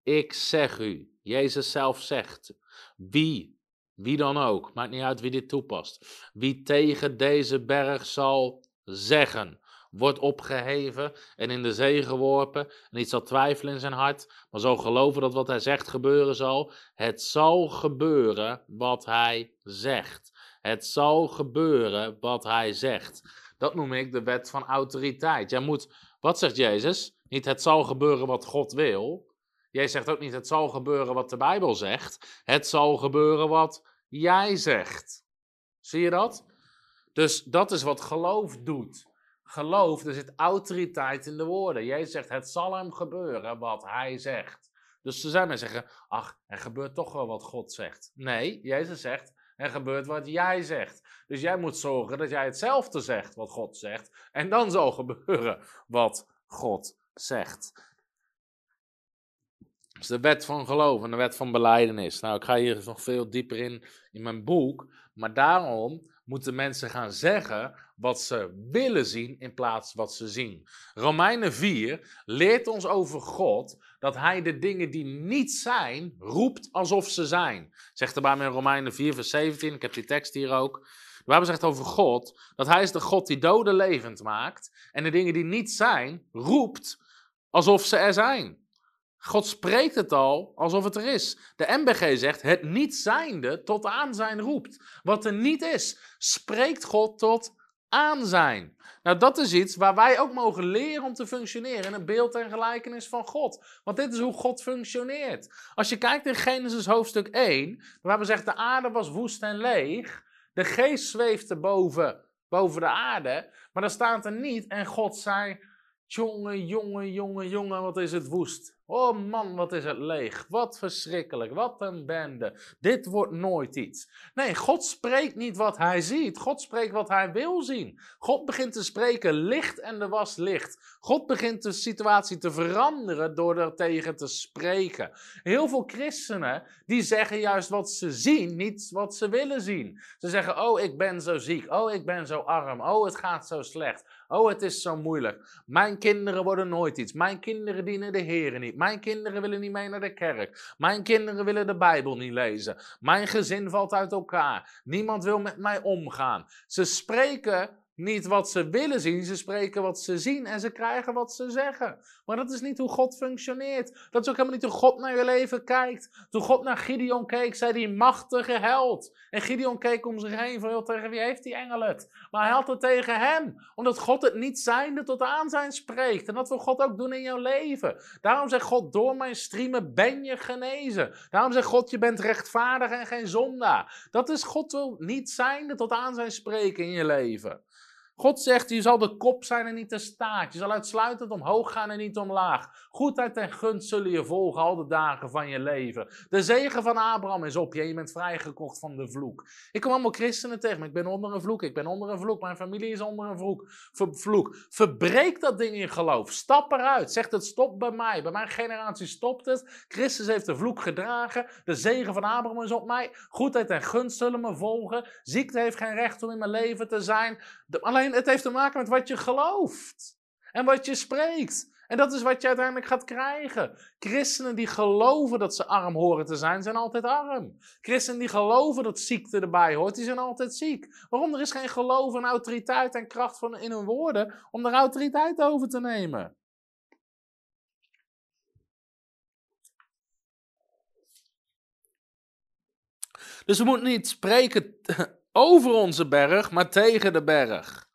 ik zeg u, Jezus zelf zegt: Wie, wie dan ook, maakt niet uit wie dit toepast, wie tegen deze berg zal zeggen: wordt opgeheven en in de zee geworpen. En niet zal twijfelen in zijn hart, maar zal geloven dat wat hij zegt gebeuren zal. Het zal gebeuren wat hij zegt. Het zal gebeuren wat hij zegt. Dat noem ik de wet van autoriteit. Jij moet, wat zegt Jezus? Niet het zal gebeuren wat God wil. Jij zegt ook niet het zal gebeuren wat de Bijbel zegt. Het zal gebeuren wat jij zegt. Zie je dat? Dus dat is wat geloof doet geloof, er zit autoriteit in de woorden. Jezus zegt, het zal hem gebeuren wat hij zegt. Dus ze zijn mensen zeggen, ach, er gebeurt toch wel wat God zegt. Nee, Jezus zegt, er gebeurt wat jij zegt. Dus jij moet zorgen dat jij hetzelfde zegt wat God zegt. En dan zal gebeuren wat God zegt. Is de wet van geloof en de wet van beleidenis. Nou, ik ga hier nog veel dieper in in mijn boek. Maar daarom moeten mensen gaan zeggen wat ze willen zien in plaats wat ze zien. Romeinen 4 leert ons over God dat hij de dingen die niet zijn, roept alsof ze zijn. Zegt erbij in Romeinen 4 vers 17, ik heb die tekst hier ook. De Bijbel zegt over God dat hij is de God die doden levend maakt en de dingen die niet zijn, roept alsof ze er zijn. God spreekt het al alsof het er is. De MBG zegt het niet zijnde tot aanzijn roept. Wat er niet is, spreekt God tot aanzijn. Nou, dat is iets waar wij ook mogen leren om te functioneren in een beeld en gelijkenis van God. Want dit is hoe God functioneert. Als je kijkt in Genesis hoofdstuk 1, waar we zeggen de aarde was woest en leeg. De geest zweefde boven, boven de aarde. Maar dan staat er niet en God zei, jongen, jongen, jongen, jongen, wat is het woest. Oh man, wat is het leeg. Wat verschrikkelijk. Wat een bende. Dit wordt nooit iets. Nee, God spreekt niet wat hij ziet. God spreekt wat hij wil zien. God begint te spreken licht en er was licht. God begint de situatie te veranderen door er tegen te spreken. Heel veel christenen die zeggen juist wat ze zien, niet wat ze willen zien. Ze zeggen, oh ik ben zo ziek. Oh ik ben zo arm. Oh het gaat zo slecht. Oh, het is zo moeilijk. Mijn kinderen worden nooit iets. Mijn kinderen dienen de Heer niet. Mijn kinderen willen niet mee naar de kerk. Mijn kinderen willen de Bijbel niet lezen. Mijn gezin valt uit elkaar. Niemand wil met mij omgaan. Ze spreken niet wat ze willen zien, ze spreken wat ze zien en ze krijgen wat ze zeggen. Maar dat is niet hoe God functioneert. Dat is ook helemaal niet hoe God naar je leven kijkt. Toen God naar Gideon keek, zei hij machtige held. En Gideon keek om zich heen van, tegen wie heeft die engel het? Maar hij had het tegen hem, omdat God het niet zijnde tot aanzijn spreekt. En dat wil God ook doen in jouw leven. Daarom zegt God, door mijn striemen ben je genezen. Daarom zegt God, je bent rechtvaardig en geen zondaar. Dat is God wil niet zijnde tot aanzijn spreken in je leven. God zegt, je zal de kop zijn en niet de staart. Je zal uitsluitend omhoog gaan en niet omlaag. Goedheid en gunst zullen je volgen al de dagen van je leven. De zegen van Abraham is op je je bent vrijgekocht van de vloek. Ik kom allemaal christenen tegen me. Ik ben onder een vloek. Ik ben onder een vloek. Mijn familie is onder een vloek. Vloek. Verbreek dat ding in geloof. Stap eruit. Zeg het stopt bij mij. Bij mijn generatie stopt het. Christus heeft de vloek gedragen. De zegen van Abraham is op mij. Goedheid en gunst zullen me volgen. Ziekte heeft geen recht om in mijn leven te zijn. alleen het heeft te maken met wat je gelooft. En wat je spreekt. En dat is wat je uiteindelijk gaat krijgen. Christenen die geloven dat ze arm horen te zijn, zijn altijd arm. Christenen die geloven dat ziekte erbij hoort, die zijn altijd ziek. Waarom? Er is geen geloof en autoriteit en kracht van in hun woorden om daar autoriteit over te nemen. Dus we moeten niet spreken over onze berg, maar tegen de berg.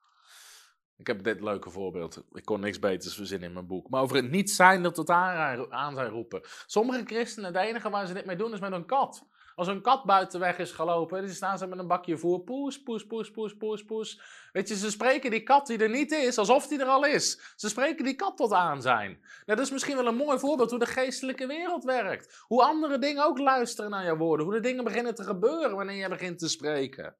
Ik heb dit leuke voorbeeld. Ik kon niks beters verzinnen in mijn boek. Maar over het niet zijn dat tot aan zijn roepen. Sommige christenen, het enige waar ze dit mee doen is met een kat. Als een kat buiten weg is gelopen, dan staan ze met een bakje voer. Poes, poes, poes, poes, poes, poes. Weet je, ze spreken die kat die er niet is, alsof die er al is. Ze spreken die kat tot aan zijn. Nou, dat is misschien wel een mooi voorbeeld hoe de geestelijke wereld werkt. Hoe andere dingen ook luisteren naar jouw woorden. Hoe de dingen beginnen te gebeuren wanneer je begint te spreken.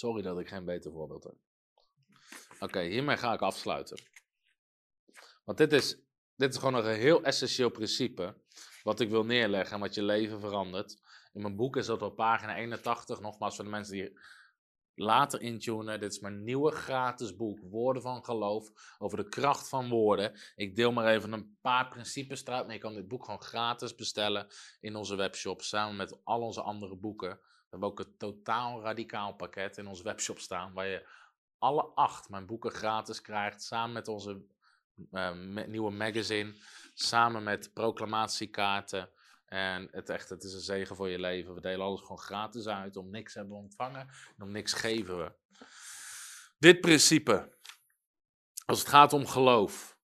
Sorry dat ik geen beter voorbeeld heb. Oké, hiermee ga ik afsluiten. Want dit is, dit is gewoon een heel essentieel principe. Wat ik wil neerleggen en wat je leven verandert. In mijn boek is dat op pagina 81. Nogmaals, voor de mensen die later intunen. Dit is mijn nieuwe gratis boek. Woorden van geloof. Over de kracht van woorden. Ik deel maar even een paar principes eruit. Maar je kan dit boek gewoon gratis bestellen in onze webshop. Samen met al onze andere boeken. We hebben ook een totaal radicaal pakket in onze webshop staan, waar je alle acht mijn boeken gratis krijgt, samen met onze uh, nieuwe magazine, samen met proclamatiekaarten. En het, echt, het is een zegen voor je leven. We delen alles gewoon gratis uit. Om niks hebben we ontvangen en om niks geven we. Dit principe, als het gaat om geloof.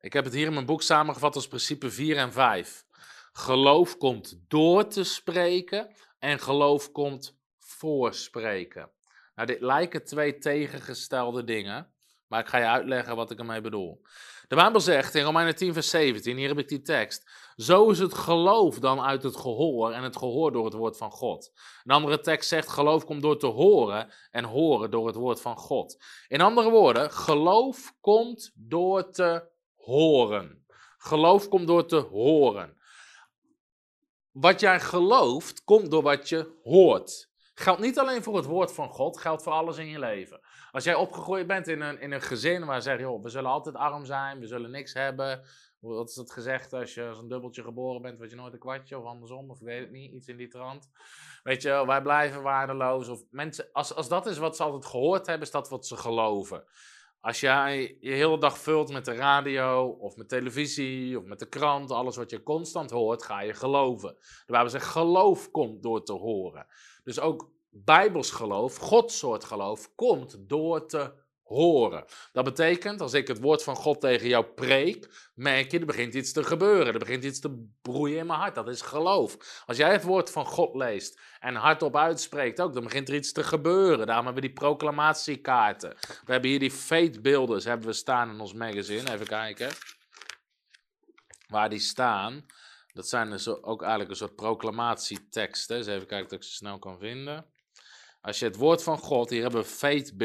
Ik heb het hier in mijn boek samengevat als principe 4 en 5. Geloof komt door te spreken en geloof komt voorspreken. Nou, dit lijken twee tegengestelde dingen, maar ik ga je uitleggen wat ik ermee bedoel. De Bijbel zegt in Romeinen 10, vers 17, hier heb ik die tekst. Zo is het geloof dan uit het gehoor en het gehoor door het woord van God. Een andere tekst zegt: geloof komt door te horen en horen door het woord van God. In andere woorden, geloof komt door te horen. Geloof komt door te horen. Wat jij gelooft, komt door wat je hoort. Geldt niet alleen voor het woord van God, geldt voor alles in je leven. Als jij opgegroeid bent in een, in een gezin waar ze zeggen, joh, we zullen altijd arm zijn, we zullen niks hebben. Wat is dat gezegd als je als een dubbeltje geboren bent, weet je nooit een kwartje of andersom, of ik weet het niet, iets in die trant. Weet je, wij blijven waardeloos. Of mensen, als, als dat is wat ze altijd gehoord hebben, is dat wat ze geloven. Als jij je hele dag vult met de radio of met televisie of met de krant, alles wat je constant hoort, ga je geloven. De Bijbel zegt, geloof komt door te horen. Dus ook Bijbels geloof, Gods geloof, komt door te horen. Dat betekent, als ik het woord van God tegen jou preek, merk je, er begint iets te gebeuren. Er begint iets te broeien in mijn hart. Dat is geloof. Als jij het woord van God leest en hardop uitspreekt ook, dan begint er iets te gebeuren. Daarom hebben we die proclamatiekaarten. We hebben hier die fate hebben we staan in ons magazine. Even kijken. Waar die staan. Dat zijn dus ook eigenlijk een soort proclamatieteksten. Dus even kijken of ik ze snel kan vinden. Als je het woord van God, hier hebben we fate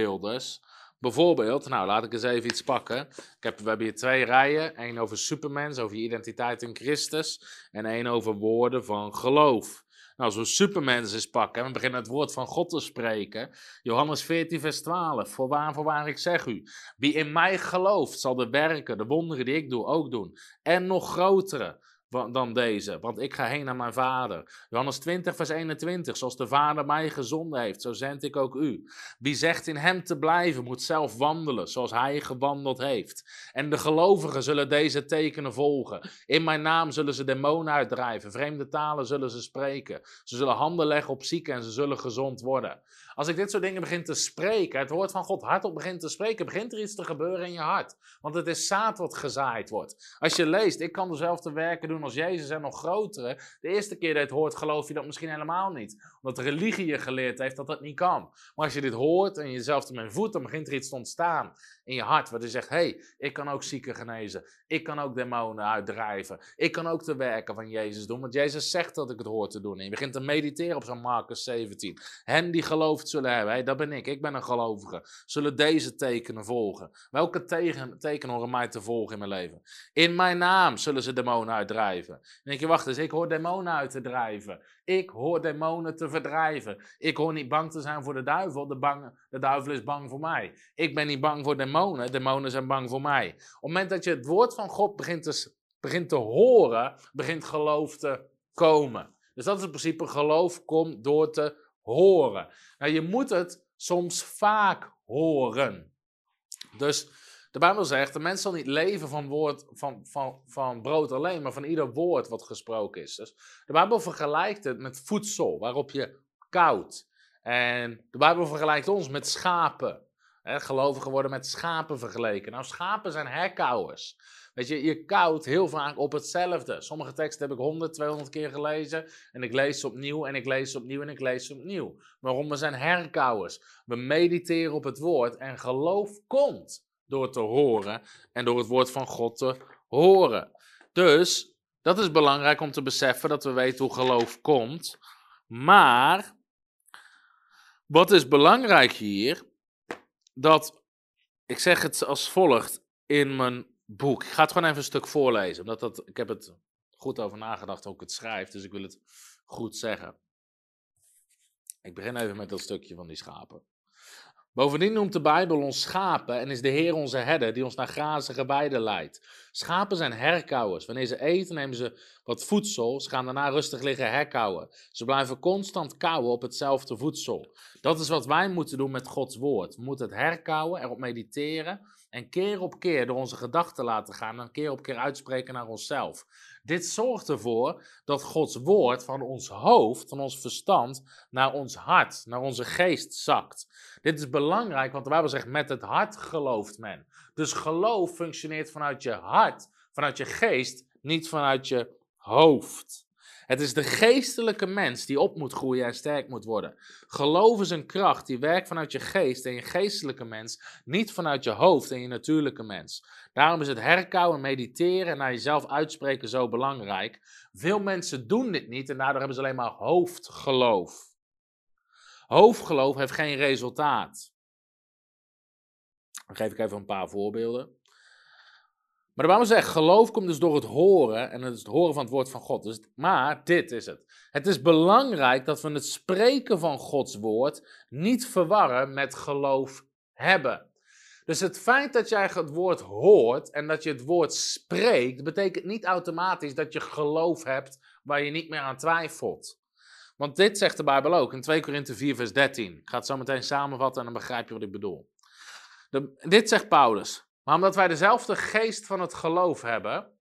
Bijvoorbeeld, nou laat ik eens even iets pakken. Ik heb, we hebben hier twee rijen. één over supermens, over je identiteit in Christus. En één over woorden van geloof. Nou, als we supermens eens pakken en we beginnen het woord van God te spreken. Johannes 14, vers 12. Voorwaar, voorwaar, ik zeg u. Wie in mij gelooft, zal de werken, de wonderen die ik doe, ook doen. En nog grotere dan deze, want ik ga heen naar mijn vader. Johannes 20, vers 21. Zoals de vader mij gezonden heeft, zo zend ik ook u. Wie zegt in hem te blijven, moet zelf wandelen, zoals hij gewandeld heeft. En de gelovigen zullen deze tekenen volgen. In mijn naam zullen ze demonen uitdrijven, vreemde talen zullen ze spreken. Ze zullen handen leggen op zieken en ze zullen gezond worden. Als ik dit soort dingen begin te spreken, het woord van God hardop begint te spreken, begint er iets te gebeuren in je hart. Want het is zaad wat gezaaid wordt. Als je leest, ik kan dezelfde werken doen als Jezus en nog grotere. De eerste keer dat je het hoort, geloof je dat misschien helemaal niet. Omdat de religie je geleerd heeft dat dat niet kan. Maar als je dit hoort en jezelf ermee voedt, dan begint er iets te ontstaan in je hart. Waar je zegt, hé, hey, ik kan ook zieken genezen. Ik kan ook demonen uitdrijven. Ik kan ook de werken van Jezus doen. Want Jezus zegt dat ik het hoor te doen. En je begint te mediteren op zo'n Marcus 17. Hen die zullen hebben, hey, dat ben ik. Ik ben een gelovige. Zullen deze tekenen volgen. Welke tegen, tekenen horen mij te volgen in mijn leven? In mijn naam zullen ze demonen uitdrijven. Denk je, wacht eens, ik hoor demonen uit te drijven. Ik hoor demonen te verdrijven. Ik hoor niet bang te zijn voor de duivel. De, de duivel is bang voor mij. Ik ben niet bang voor demonen. Demonen zijn bang voor mij. Op het moment dat je het woord van God begint te, begint te horen, begint geloof te komen. Dus dat is in principe geloof komt door te horen. Nou, je moet het soms vaak horen. Dus de Bijbel zegt, de mens zal niet leven van, woord, van, van, van brood alleen, maar van ieder woord wat gesproken is. Dus de Bijbel vergelijkt het met voedsel, waarop je koudt. En de Bijbel vergelijkt ons met schapen. Gelovigen worden met schapen vergeleken. Nou, schapen zijn herkauwers. Weet je, je koudt heel vaak op hetzelfde. Sommige teksten heb ik 100, 200 keer gelezen. En ik lees ze opnieuw en ik lees ze opnieuw en ik lees ze opnieuw. Waarom? We zijn herkauwers. We mediteren op het woord en geloof komt door te horen en door het woord van God te horen. Dus dat is belangrijk om te beseffen dat we weten hoe geloof komt. Maar wat is belangrijk hier? Dat ik zeg het als volgt in mijn boek. Ik ga het gewoon even een stuk voorlezen, omdat dat, ik heb het goed over nagedacht hoe ik het schrijf, dus ik wil het goed zeggen. Ik begin even met dat stukje van die schapen. Bovendien noemt de Bijbel ons schapen en is de Heer onze herder die ons naar grazige weiden leidt. Schapen zijn herkauwers. Wanneer ze eten, nemen ze wat voedsel. Ze gaan daarna rustig liggen herkauwen. Ze blijven constant kauwen op hetzelfde voedsel. Dat is wat wij moeten doen met Gods woord. We moeten het herkauwen, erop mediteren en keer op keer door onze gedachten laten gaan en keer op keer uitspreken naar onszelf. Dit zorgt ervoor dat Gods woord van ons hoofd, van ons verstand, naar ons hart, naar onze geest zakt. Dit is belangrijk, want de Bijbel zegt: met het hart gelooft men. Dus geloof functioneert vanuit je hart, vanuit je geest, niet vanuit je hoofd. Het is de geestelijke mens die op moet groeien en sterk moet worden. Geloof is een kracht die werkt vanuit je geest en je geestelijke mens, niet vanuit je hoofd en je natuurlijke mens. Daarom is het herkauwen, mediteren en naar jezelf uitspreken zo belangrijk. Veel mensen doen dit niet en daardoor hebben ze alleen maar hoofdgeloof. Hoofdgeloof heeft geen resultaat. Dan geef ik even een paar voorbeelden. Maar de Bijbel zegt, geloof komt dus door het horen en het is het horen van het woord van God. Dus, maar dit is het. Het is belangrijk dat we het spreken van Gods woord niet verwarren met geloof hebben. Dus het feit dat jij het woord hoort en dat je het woord spreekt, betekent niet automatisch dat je geloof hebt waar je niet meer aan twijfelt. Want dit zegt de Bijbel ook in 2 Korinthe 4, vers 13. Ik ga het zo meteen samenvatten en dan begrijp je wat ik bedoel. Dit zegt Paulus. Maar omdat wij dezelfde geest van het geloof hebben,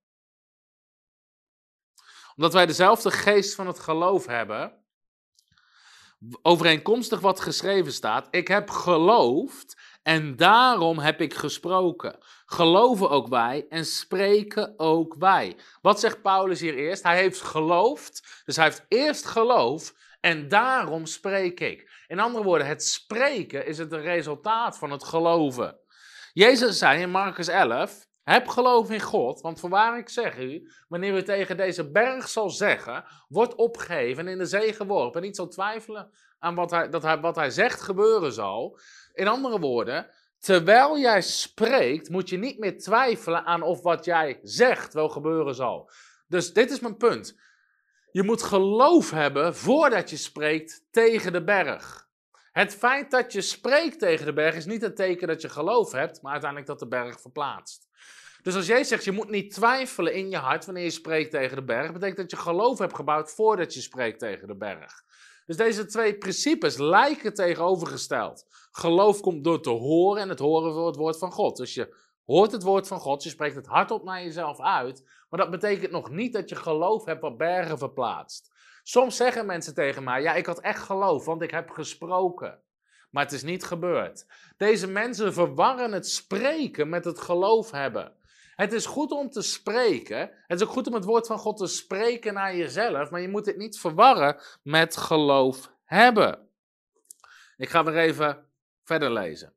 omdat wij dezelfde geest van het geloof hebben, overeenkomstig wat geschreven staat, ik heb geloofd en daarom heb ik gesproken. Geloven ook wij en spreken ook wij. Wat zegt Paulus hier eerst? Hij heeft geloofd, dus hij heeft eerst geloof en daarom spreek ik. In andere woorden, het spreken is het resultaat van het geloven. Jezus zei in Marcus 11: Heb geloof in God, want voorwaar ik zeg u, wanneer u tegen deze berg zal zeggen, wordt opgegeven en in de zee geworpen, en niet zal twijfelen aan wat hij, dat hij, wat hij zegt gebeuren zal. In andere woorden, terwijl jij spreekt, moet je niet meer twijfelen aan of wat jij zegt wel gebeuren zal. Dus dit is mijn punt. Je moet geloof hebben voordat je spreekt tegen de berg. Het feit dat je spreekt tegen de berg is niet een teken dat je geloof hebt, maar uiteindelijk dat de berg verplaatst. Dus als jij zegt, je moet niet twijfelen in je hart wanneer je spreekt tegen de berg, betekent dat je geloof hebt gebouwd voordat je spreekt tegen de berg. Dus deze twee principes lijken tegenovergesteld. Geloof komt door te horen en het horen door het woord van God. Dus je hoort het woord van God, je spreekt het hardop naar jezelf uit, maar dat betekent nog niet dat je geloof hebt wat bergen verplaatst. Soms zeggen mensen tegen mij: Ja, ik had echt geloof, want ik heb gesproken. Maar het is niet gebeurd. Deze mensen verwarren het spreken met het geloof hebben. Het is goed om te spreken. Het is ook goed om het woord van God te spreken naar jezelf. Maar je moet het niet verwarren met geloof hebben. Ik ga weer even verder lezen.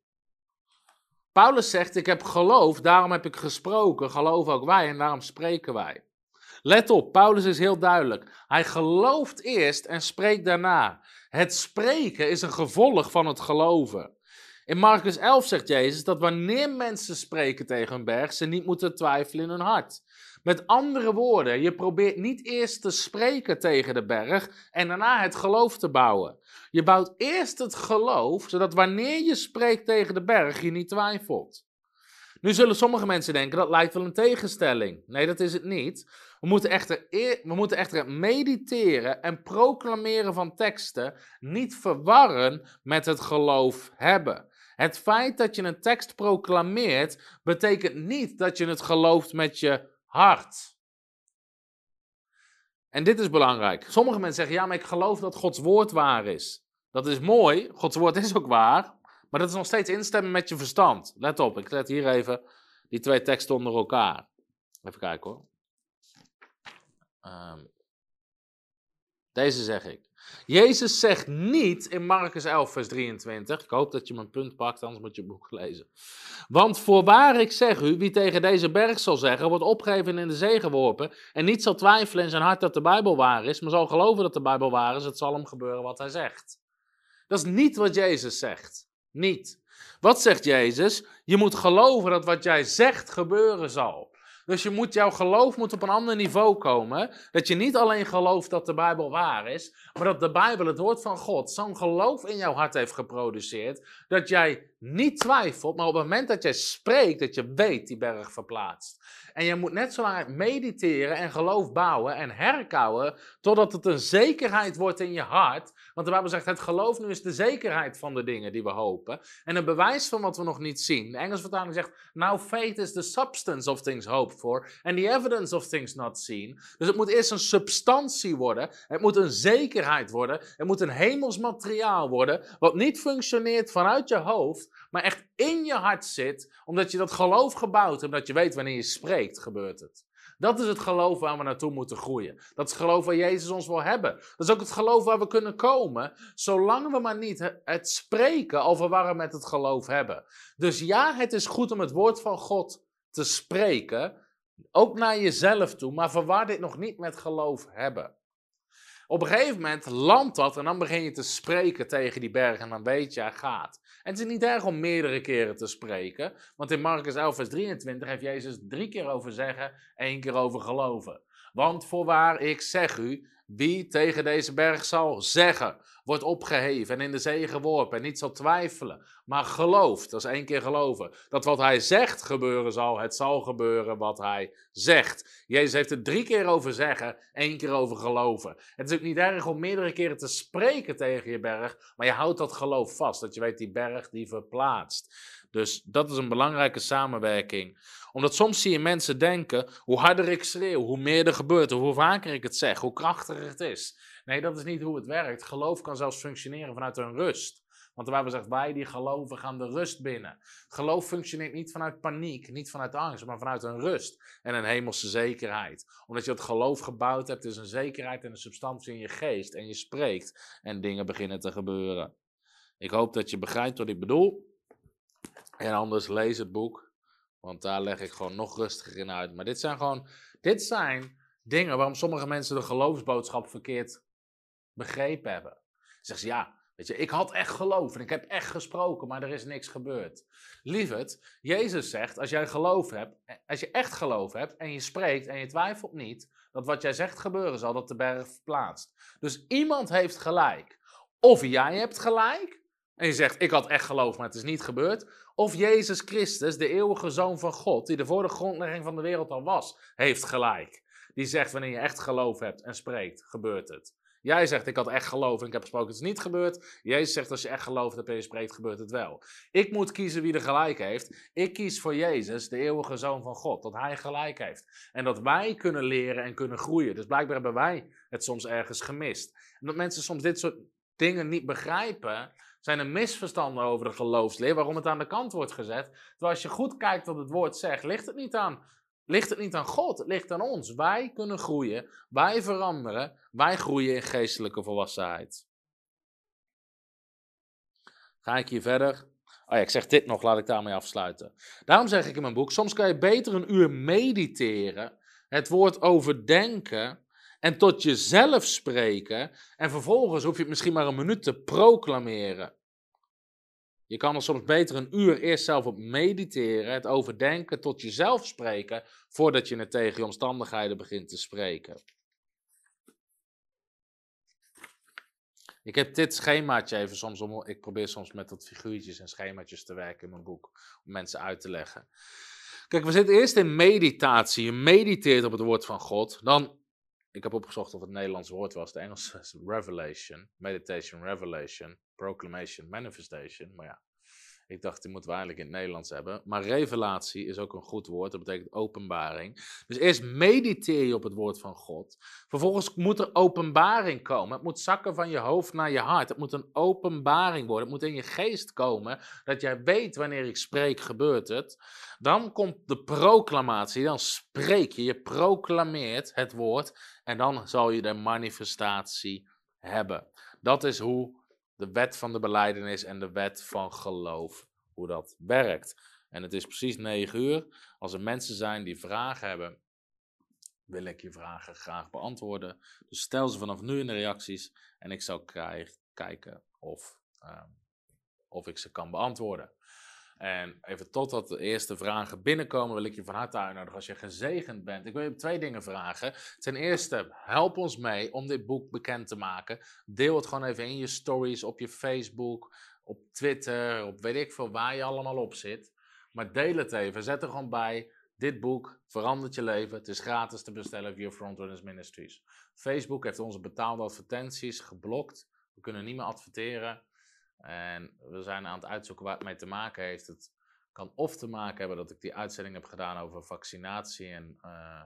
Paulus zegt: Ik heb geloof, daarom heb ik gesproken. Geloof ook wij en daarom spreken wij. Let op, Paulus is heel duidelijk. Hij gelooft eerst en spreekt daarna. Het spreken is een gevolg van het geloven. In Marcus 11 zegt Jezus dat wanneer mensen spreken tegen een berg, ze niet moeten twijfelen in hun hart. Met andere woorden, je probeert niet eerst te spreken tegen de berg en daarna het geloof te bouwen. Je bouwt eerst het geloof, zodat wanneer je spreekt tegen de berg, je niet twijfelt. Nu zullen sommige mensen denken dat lijkt wel een tegenstelling. Nee, dat is het niet. We moeten echter, we moeten echter het mediteren en proclameren van teksten niet verwarren met het geloof hebben. Het feit dat je een tekst proclameert, betekent niet dat je het gelooft met je hart. En dit is belangrijk. Sommige mensen zeggen, ja, maar ik geloof dat Gods woord waar is. Dat is mooi, Gods woord is ook waar, maar dat is nog steeds instemmen met je verstand. Let op, ik zet hier even die twee teksten onder elkaar. Even kijken hoor. Um, deze zeg ik. Jezus zegt niet in Marcus 11, vers 23. Ik hoop dat je mijn punt pakt, anders moet je het boek lezen. Want voorwaar ik zeg u, wie tegen deze berg zal zeggen, wordt opgegeven en in de zee geworpen. En niet zal twijfelen in zijn hart dat de Bijbel waar is, maar zal geloven dat de Bijbel waar is, het zal hem gebeuren wat hij zegt. Dat is niet wat Jezus zegt. Niet. Wat zegt Jezus? Je moet geloven dat wat jij zegt gebeuren zal. Dus je moet, jouw geloof moet op een ander niveau komen. Dat je niet alleen gelooft dat de Bijbel waar is, maar dat de Bijbel, het woord van God, zo'n geloof in jouw hart heeft geproduceerd. Dat jij niet twijfelt, maar op het moment dat jij spreekt, dat je weet die berg verplaatst. En je moet net zo lang mediteren en geloof bouwen en herkouwen, totdat het een zekerheid wordt in je hart. Want de Bijbel zegt, het geloof nu is de zekerheid van de dingen die we hopen. En een bewijs van wat we nog niet zien. De Engelse vertaling zegt, now faith is the substance of things hoped for, and the evidence of things not seen. Dus het moet eerst een substantie worden, het moet een zekerheid worden, het moet een hemels materiaal worden, wat niet functioneert vanuit je hoofd, maar echt in je hart zit, omdat je dat geloof gebouwd hebt, dat je weet wanneer je spreekt, gebeurt het. Dat is het geloof waar we naartoe moeten groeien. Dat is het geloof waar Jezus ons wil hebben. Dat is ook het geloof waar we kunnen komen, zolang we maar niet het spreken over waar we met het geloof hebben. Dus ja, het is goed om het woord van God te spreken, ook naar jezelf toe, maar verwar dit nog niet met geloof hebben. Op een gegeven moment landt dat en dan begin je te spreken tegen die berg en dan weet je, hij gaat. En het is niet erg om meerdere keren te spreken, want in Marcus 11, vers 23 heeft Jezus drie keer over zeggen, één keer over geloven. Want voorwaar, ik zeg u, wie tegen deze berg zal zeggen, wordt opgeheven en in de zee geworpen en niet zal twijfelen, maar gelooft, dat is één keer geloven, dat wat hij zegt gebeuren zal, het zal gebeuren wat hij zegt. Jezus heeft het drie keer over zeggen, één keer over geloven. Het is ook niet erg om meerdere keren te spreken tegen je berg, maar je houdt dat geloof vast, dat je weet die berg die verplaatst. Dus dat is een belangrijke samenwerking. Omdat soms zie je mensen denken, hoe harder ik schreeuw, hoe meer er gebeurt, hoe vaker ik het zeg, hoe krachtiger het is. Nee, dat is niet hoe het werkt. Geloof kan zelfs functioneren vanuit een rust. Want de Bijbel zegt, wij die geloven gaan de rust binnen. Geloof functioneert niet vanuit paniek, niet vanuit angst, maar vanuit een rust en een hemelse zekerheid. Omdat je het geloof gebouwd hebt, is een zekerheid en een substantie in je geest. En je spreekt en dingen beginnen te gebeuren. Ik hoop dat je begrijpt wat ik bedoel. En anders lees het boek, want daar leg ik gewoon nog rustiger in uit. Maar dit zijn gewoon, dit zijn dingen waarom sommige mensen de geloofsboodschap verkeerd begrepen hebben. Zeggen ze, ja, weet je, ik had echt geloof en ik heb echt gesproken, maar er is niks gebeurd. Lieverd, Jezus zegt, als jij geloof hebt, als je echt geloof hebt en je spreekt en je twijfelt niet, dat wat jij zegt gebeuren zal, dat de berg verplaatst. Dus iemand heeft gelijk. Of jij hebt gelijk, en je zegt, ik had echt geloof, maar het is niet gebeurd. Of Jezus Christus, de eeuwige Zoon van God, die er voor de grondlegging van de wereld al was, heeft gelijk. Die zegt, wanneer je echt geloof hebt en spreekt, gebeurt het. Jij zegt, ik had echt geloof en ik heb gesproken, het is niet gebeurd. Jezus zegt, als je echt gelooft hebt en je spreekt, gebeurt het wel. Ik moet kiezen wie er gelijk heeft. Ik kies voor Jezus, de eeuwige Zoon van God, dat Hij gelijk heeft. En dat wij kunnen leren en kunnen groeien. Dus blijkbaar hebben wij het soms ergens gemist. En dat mensen soms dit soort dingen niet begrijpen, zijn er misverstanden over de geloofsleer, waarom het aan de kant wordt gezet. Terwijl als je goed kijkt wat het woord zegt, ligt het niet aan ligt het niet aan God, het ligt aan ons. Wij kunnen groeien, wij veranderen, wij groeien in geestelijke volwassenheid. Ga ik hier verder? Oh ja, ik zeg dit nog, laat ik daarmee afsluiten. Daarom zeg ik in mijn boek, soms kan je beter een uur mediteren, het woord overdenken en tot jezelf spreken en vervolgens hoef je het misschien maar een minuut te proclameren. Je kan er soms beter een uur eerst zelf op mediteren, het overdenken, tot jezelf spreken, voordat je het tegen je omstandigheden begint te spreken. Ik heb dit schemaatje even soms, om, ik probeer soms met wat figuurtjes en schemaatjes te werken in mijn boek, om mensen uit te leggen. Kijk, we zitten eerst in meditatie. Je mediteert op het woord van God. Dan, ik heb opgezocht of het Nederlands woord was. De Engelse revelation. Meditation, revelation. Proclamation, manifestation. Maar ja, ik dacht, die moeten we eigenlijk in het Nederlands hebben. Maar revelatie is ook een goed woord. Dat betekent openbaring. Dus eerst mediteer je op het woord van God. Vervolgens moet er openbaring komen. Het moet zakken van je hoofd naar je hart. Het moet een openbaring worden. Het moet in je geest komen. Dat jij weet wanneer ik spreek, gebeurt het. Dan komt de proclamatie. Dan spreek je. Je proclameert het woord. En dan zal je de manifestatie hebben. Dat is hoe de wet van de beleidenis en de wet van geloof, hoe dat werkt. En het is precies negen uur. Als er mensen zijn die vragen hebben, wil ik je vragen graag beantwoorden. Dus stel ze vanaf nu in de reacties en ik zal kijken of, ehm, of ik ze kan beantwoorden. En even totdat de eerste vragen binnenkomen, wil ik je van harte uitnodigen als je gezegend bent. Ik wil je twee dingen vragen. Ten eerste, help ons mee om dit boek bekend te maken. Deel het gewoon even in je stories, op je Facebook, op Twitter, op weet ik veel waar je allemaal op zit. Maar deel het even. Zet er gewoon bij. Dit boek verandert je leven. Het is gratis te bestellen via Frontrunners Ministries. Facebook heeft onze betaalde advertenties geblokt. We kunnen niet meer adverteren. En we zijn aan het uitzoeken waar het mee te maken heeft. Het kan of te maken hebben dat ik die uitzending heb gedaan over vaccinatie en uh,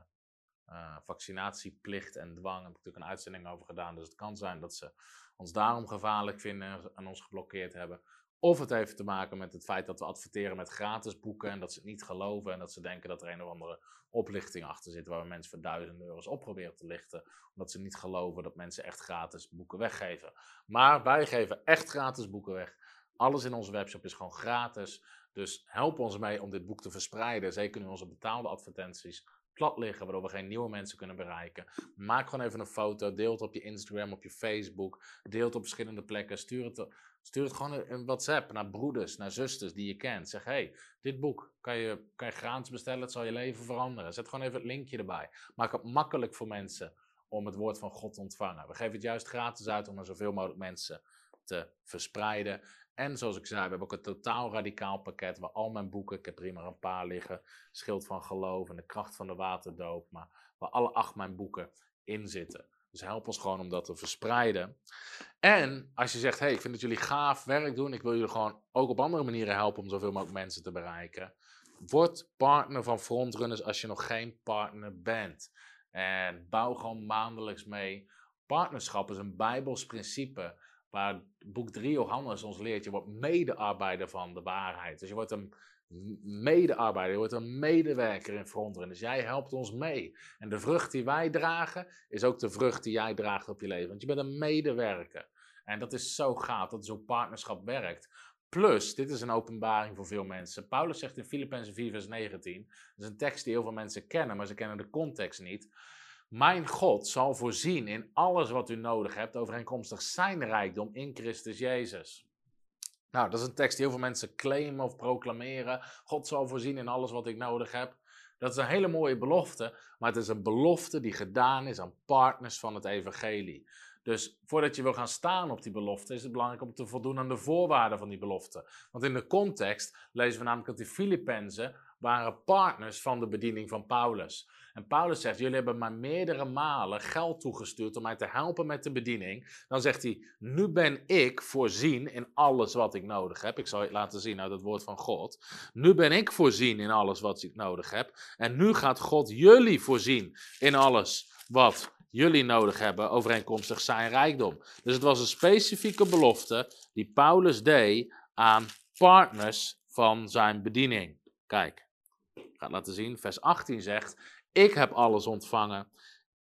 uh, vaccinatieplicht en dwang. Daar heb ik natuurlijk een uitzending over gedaan. Dus het kan zijn dat ze ons daarom gevaarlijk vinden en ons geblokkeerd hebben. Of het heeft te maken met het feit dat we adverteren met gratis boeken en dat ze het niet geloven en dat ze denken dat er een of andere oplichting achter zit waar we mensen voor duizenden euro's op proberen te lichten, omdat ze niet geloven dat mensen echt gratis boeken weggeven. Maar wij geven echt gratis boeken weg. Alles in onze webshop is gewoon gratis. Dus help ons mee om dit boek te verspreiden. Zeker nu onze betaalde advertenties plat liggen, waardoor we geen nieuwe mensen kunnen bereiken. Maak gewoon even een foto, deel het op je Instagram, op je Facebook, deel het op verschillende plekken, stuur het, stuur het gewoon in WhatsApp naar broeders, naar zusters die je kent. Zeg, hey, dit boek kan je, kan je gratis bestellen, het zal je leven veranderen. Zet gewoon even het linkje erbij. Maak het makkelijk voor mensen om het woord van God te ontvangen. We geven het juist gratis uit om er zoveel mogelijk mensen te verspreiden. En zoals ik zei, we hebben ook een totaal radicaal pakket waar al mijn boeken, ik heb er hier maar een paar liggen, Schild van Geloof en De Kracht van de Waterdoop, maar waar alle acht mijn boeken in zitten. Dus help ons gewoon om dat te verspreiden. En als je zegt, hey, ik vind dat jullie gaaf werk doen, ik wil jullie gewoon ook op andere manieren helpen om zoveel mogelijk mensen te bereiken. Word partner van Frontrunners als je nog geen partner bent. En bouw gewoon maandelijks mee. Partnerschap is een Bijbels principe waar boek 3 Johannes ons leert, je wordt medearbeider van de waarheid. Dus je wordt een medearbeider, je wordt een medewerker in Frontrunners. Dus jij helpt ons mee. En de vrucht die wij dragen, is ook de vrucht die jij draagt op je leven. Want je bent een medewerker. En dat is zo gaaf, dat is hoe partnerschap werkt. Plus, dit is een openbaring voor veel mensen. Paulus zegt in Filippenzen 4, vers 19. Dat is een tekst die heel veel mensen kennen, maar ze kennen de context niet. Mijn God zal voorzien in alles wat u nodig hebt, overeenkomstig zijn rijkdom in Christus Jezus. Nou, dat is een tekst die heel veel mensen claimen of proclameren. God zal voorzien in alles wat ik nodig heb. Dat is een hele mooie belofte, maar het is een belofte die gedaan is aan partners van het evangelie. Dus voordat je wil gaan staan op die belofte, is het belangrijk om te voldoen aan de voorwaarden van die belofte. Want in de context lezen we namelijk dat die Filippenzen waren partners van de bediening van Paulus. En Paulus zegt: Jullie hebben mij meerdere malen geld toegestuurd om mij te helpen met de bediening. Dan zegt hij: Nu ben ik voorzien in alles wat ik nodig heb. Ik zal je laten zien uit het woord van God. Nu ben ik voorzien in alles wat ik nodig heb. En nu gaat God jullie voorzien in alles wat jullie nodig hebben, overeenkomstig zijn rijkdom. Dus het was een specifieke belofte die Paulus deed aan partners van zijn bediening. Kijk, gaat laten zien. Vers 18 zegt, ik heb alles ontvangen.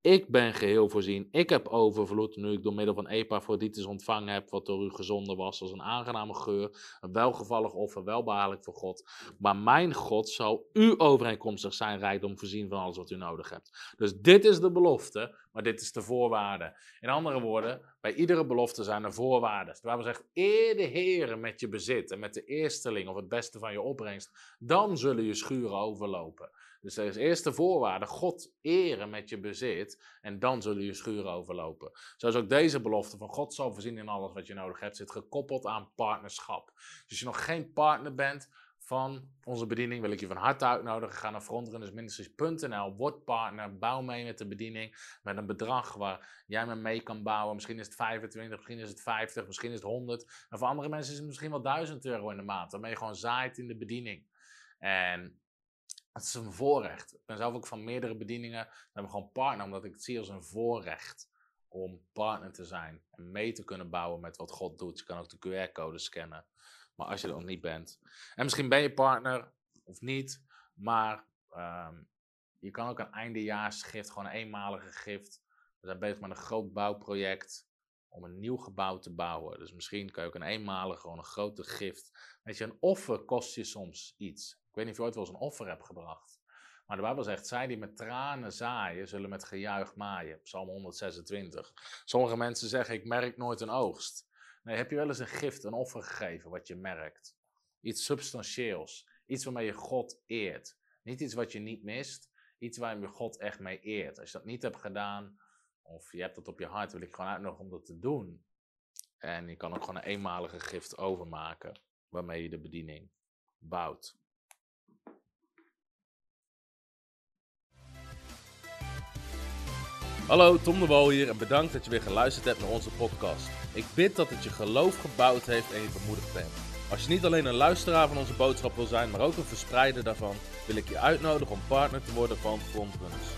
Ik ben geheel voorzien. Ik heb overvloed, nu ik door middel van Epaphroditus ontvangen heb, wat door u gezonden was, als een aangename geur, een welgevallig offer, welbehaarlijk voor God. Maar mijn God zal u overeenkomstig zijn rijkdom voorzien van alles wat u nodig hebt. Dus dit is de belofte, maar dit is de voorwaarde. In andere woorden, bij iedere belofte zijn er voorwaarden. De Bijbel zegt, eer de Heer met je bezit en met de eersteling of het beste van je opbrengst, dan zullen je schuren overlopen. Dus er is eerst de voorwaarde, God eren met je bezit en dan zullen je schuren overlopen. Zoals ook deze belofte van God zal voorzien in alles wat je nodig hebt, zit gekoppeld aan partnerschap. Dus als je nog geen partner bent van onze bediening, wil ik je van harte uitnodigen. Ga naar frontrunnersministries.nl, word partner, bouw mee met de bediening met een bedrag waar jij me mee kan bouwen. Misschien is het 25, misschien is het 50, misschien is het 100. En voor andere mensen is het misschien wel 1000 euro in de maand, waarmee je gewoon zaait in de bediening. En het is een voorrecht. Ik ben zelf ook van meerdere bedieningen. Dan hebben gewoon partner, omdat ik het zie als een voorrecht om partner te zijn en mee te kunnen bouwen met wat God doet. Je kan ook de QR-code scannen, maar als je er nog niet bent. En misschien ben je partner of niet, maar ehm, je kan ook een eindejaarsgift, gewoon een eenmalige gift. We zijn bezig met een groot bouwproject om een nieuw gebouw te bouwen. Dus misschien kan je ook een eenmalige, gewoon een grote gift. Weet je, een offer kost je soms iets weet niet of je ooit wel eens een offer hebt gebracht. Maar de Bijbel zegt, zij die met tranen zaaien, zullen met gejuich maaien. Psalm 126. Sommige mensen zeggen, ik merk nooit een oogst. Nee, heb je wel eens een gift, een offer gegeven wat je merkt? Iets substantieels. Iets waarmee je God eert. Niet iets wat je niet mist. Iets waar je God echt mee eert. Als je dat niet hebt gedaan, of je hebt dat op je hart, wil ik gewoon uitnodigen om dat te doen. En je kan ook gewoon een eenmalige gift overmaken, waarmee je de bediening bouwt. Hallo, Tom de Wol hier en bedankt dat je weer geluisterd hebt naar onze podcast. Ik bid dat het je geloof gebouwd heeft en je bemoedigd bent. Als je niet alleen een luisteraar van onze boodschap wil zijn, maar ook een verspreider daarvan, wil ik je uitnodigen om partner te worden van Frontrunners.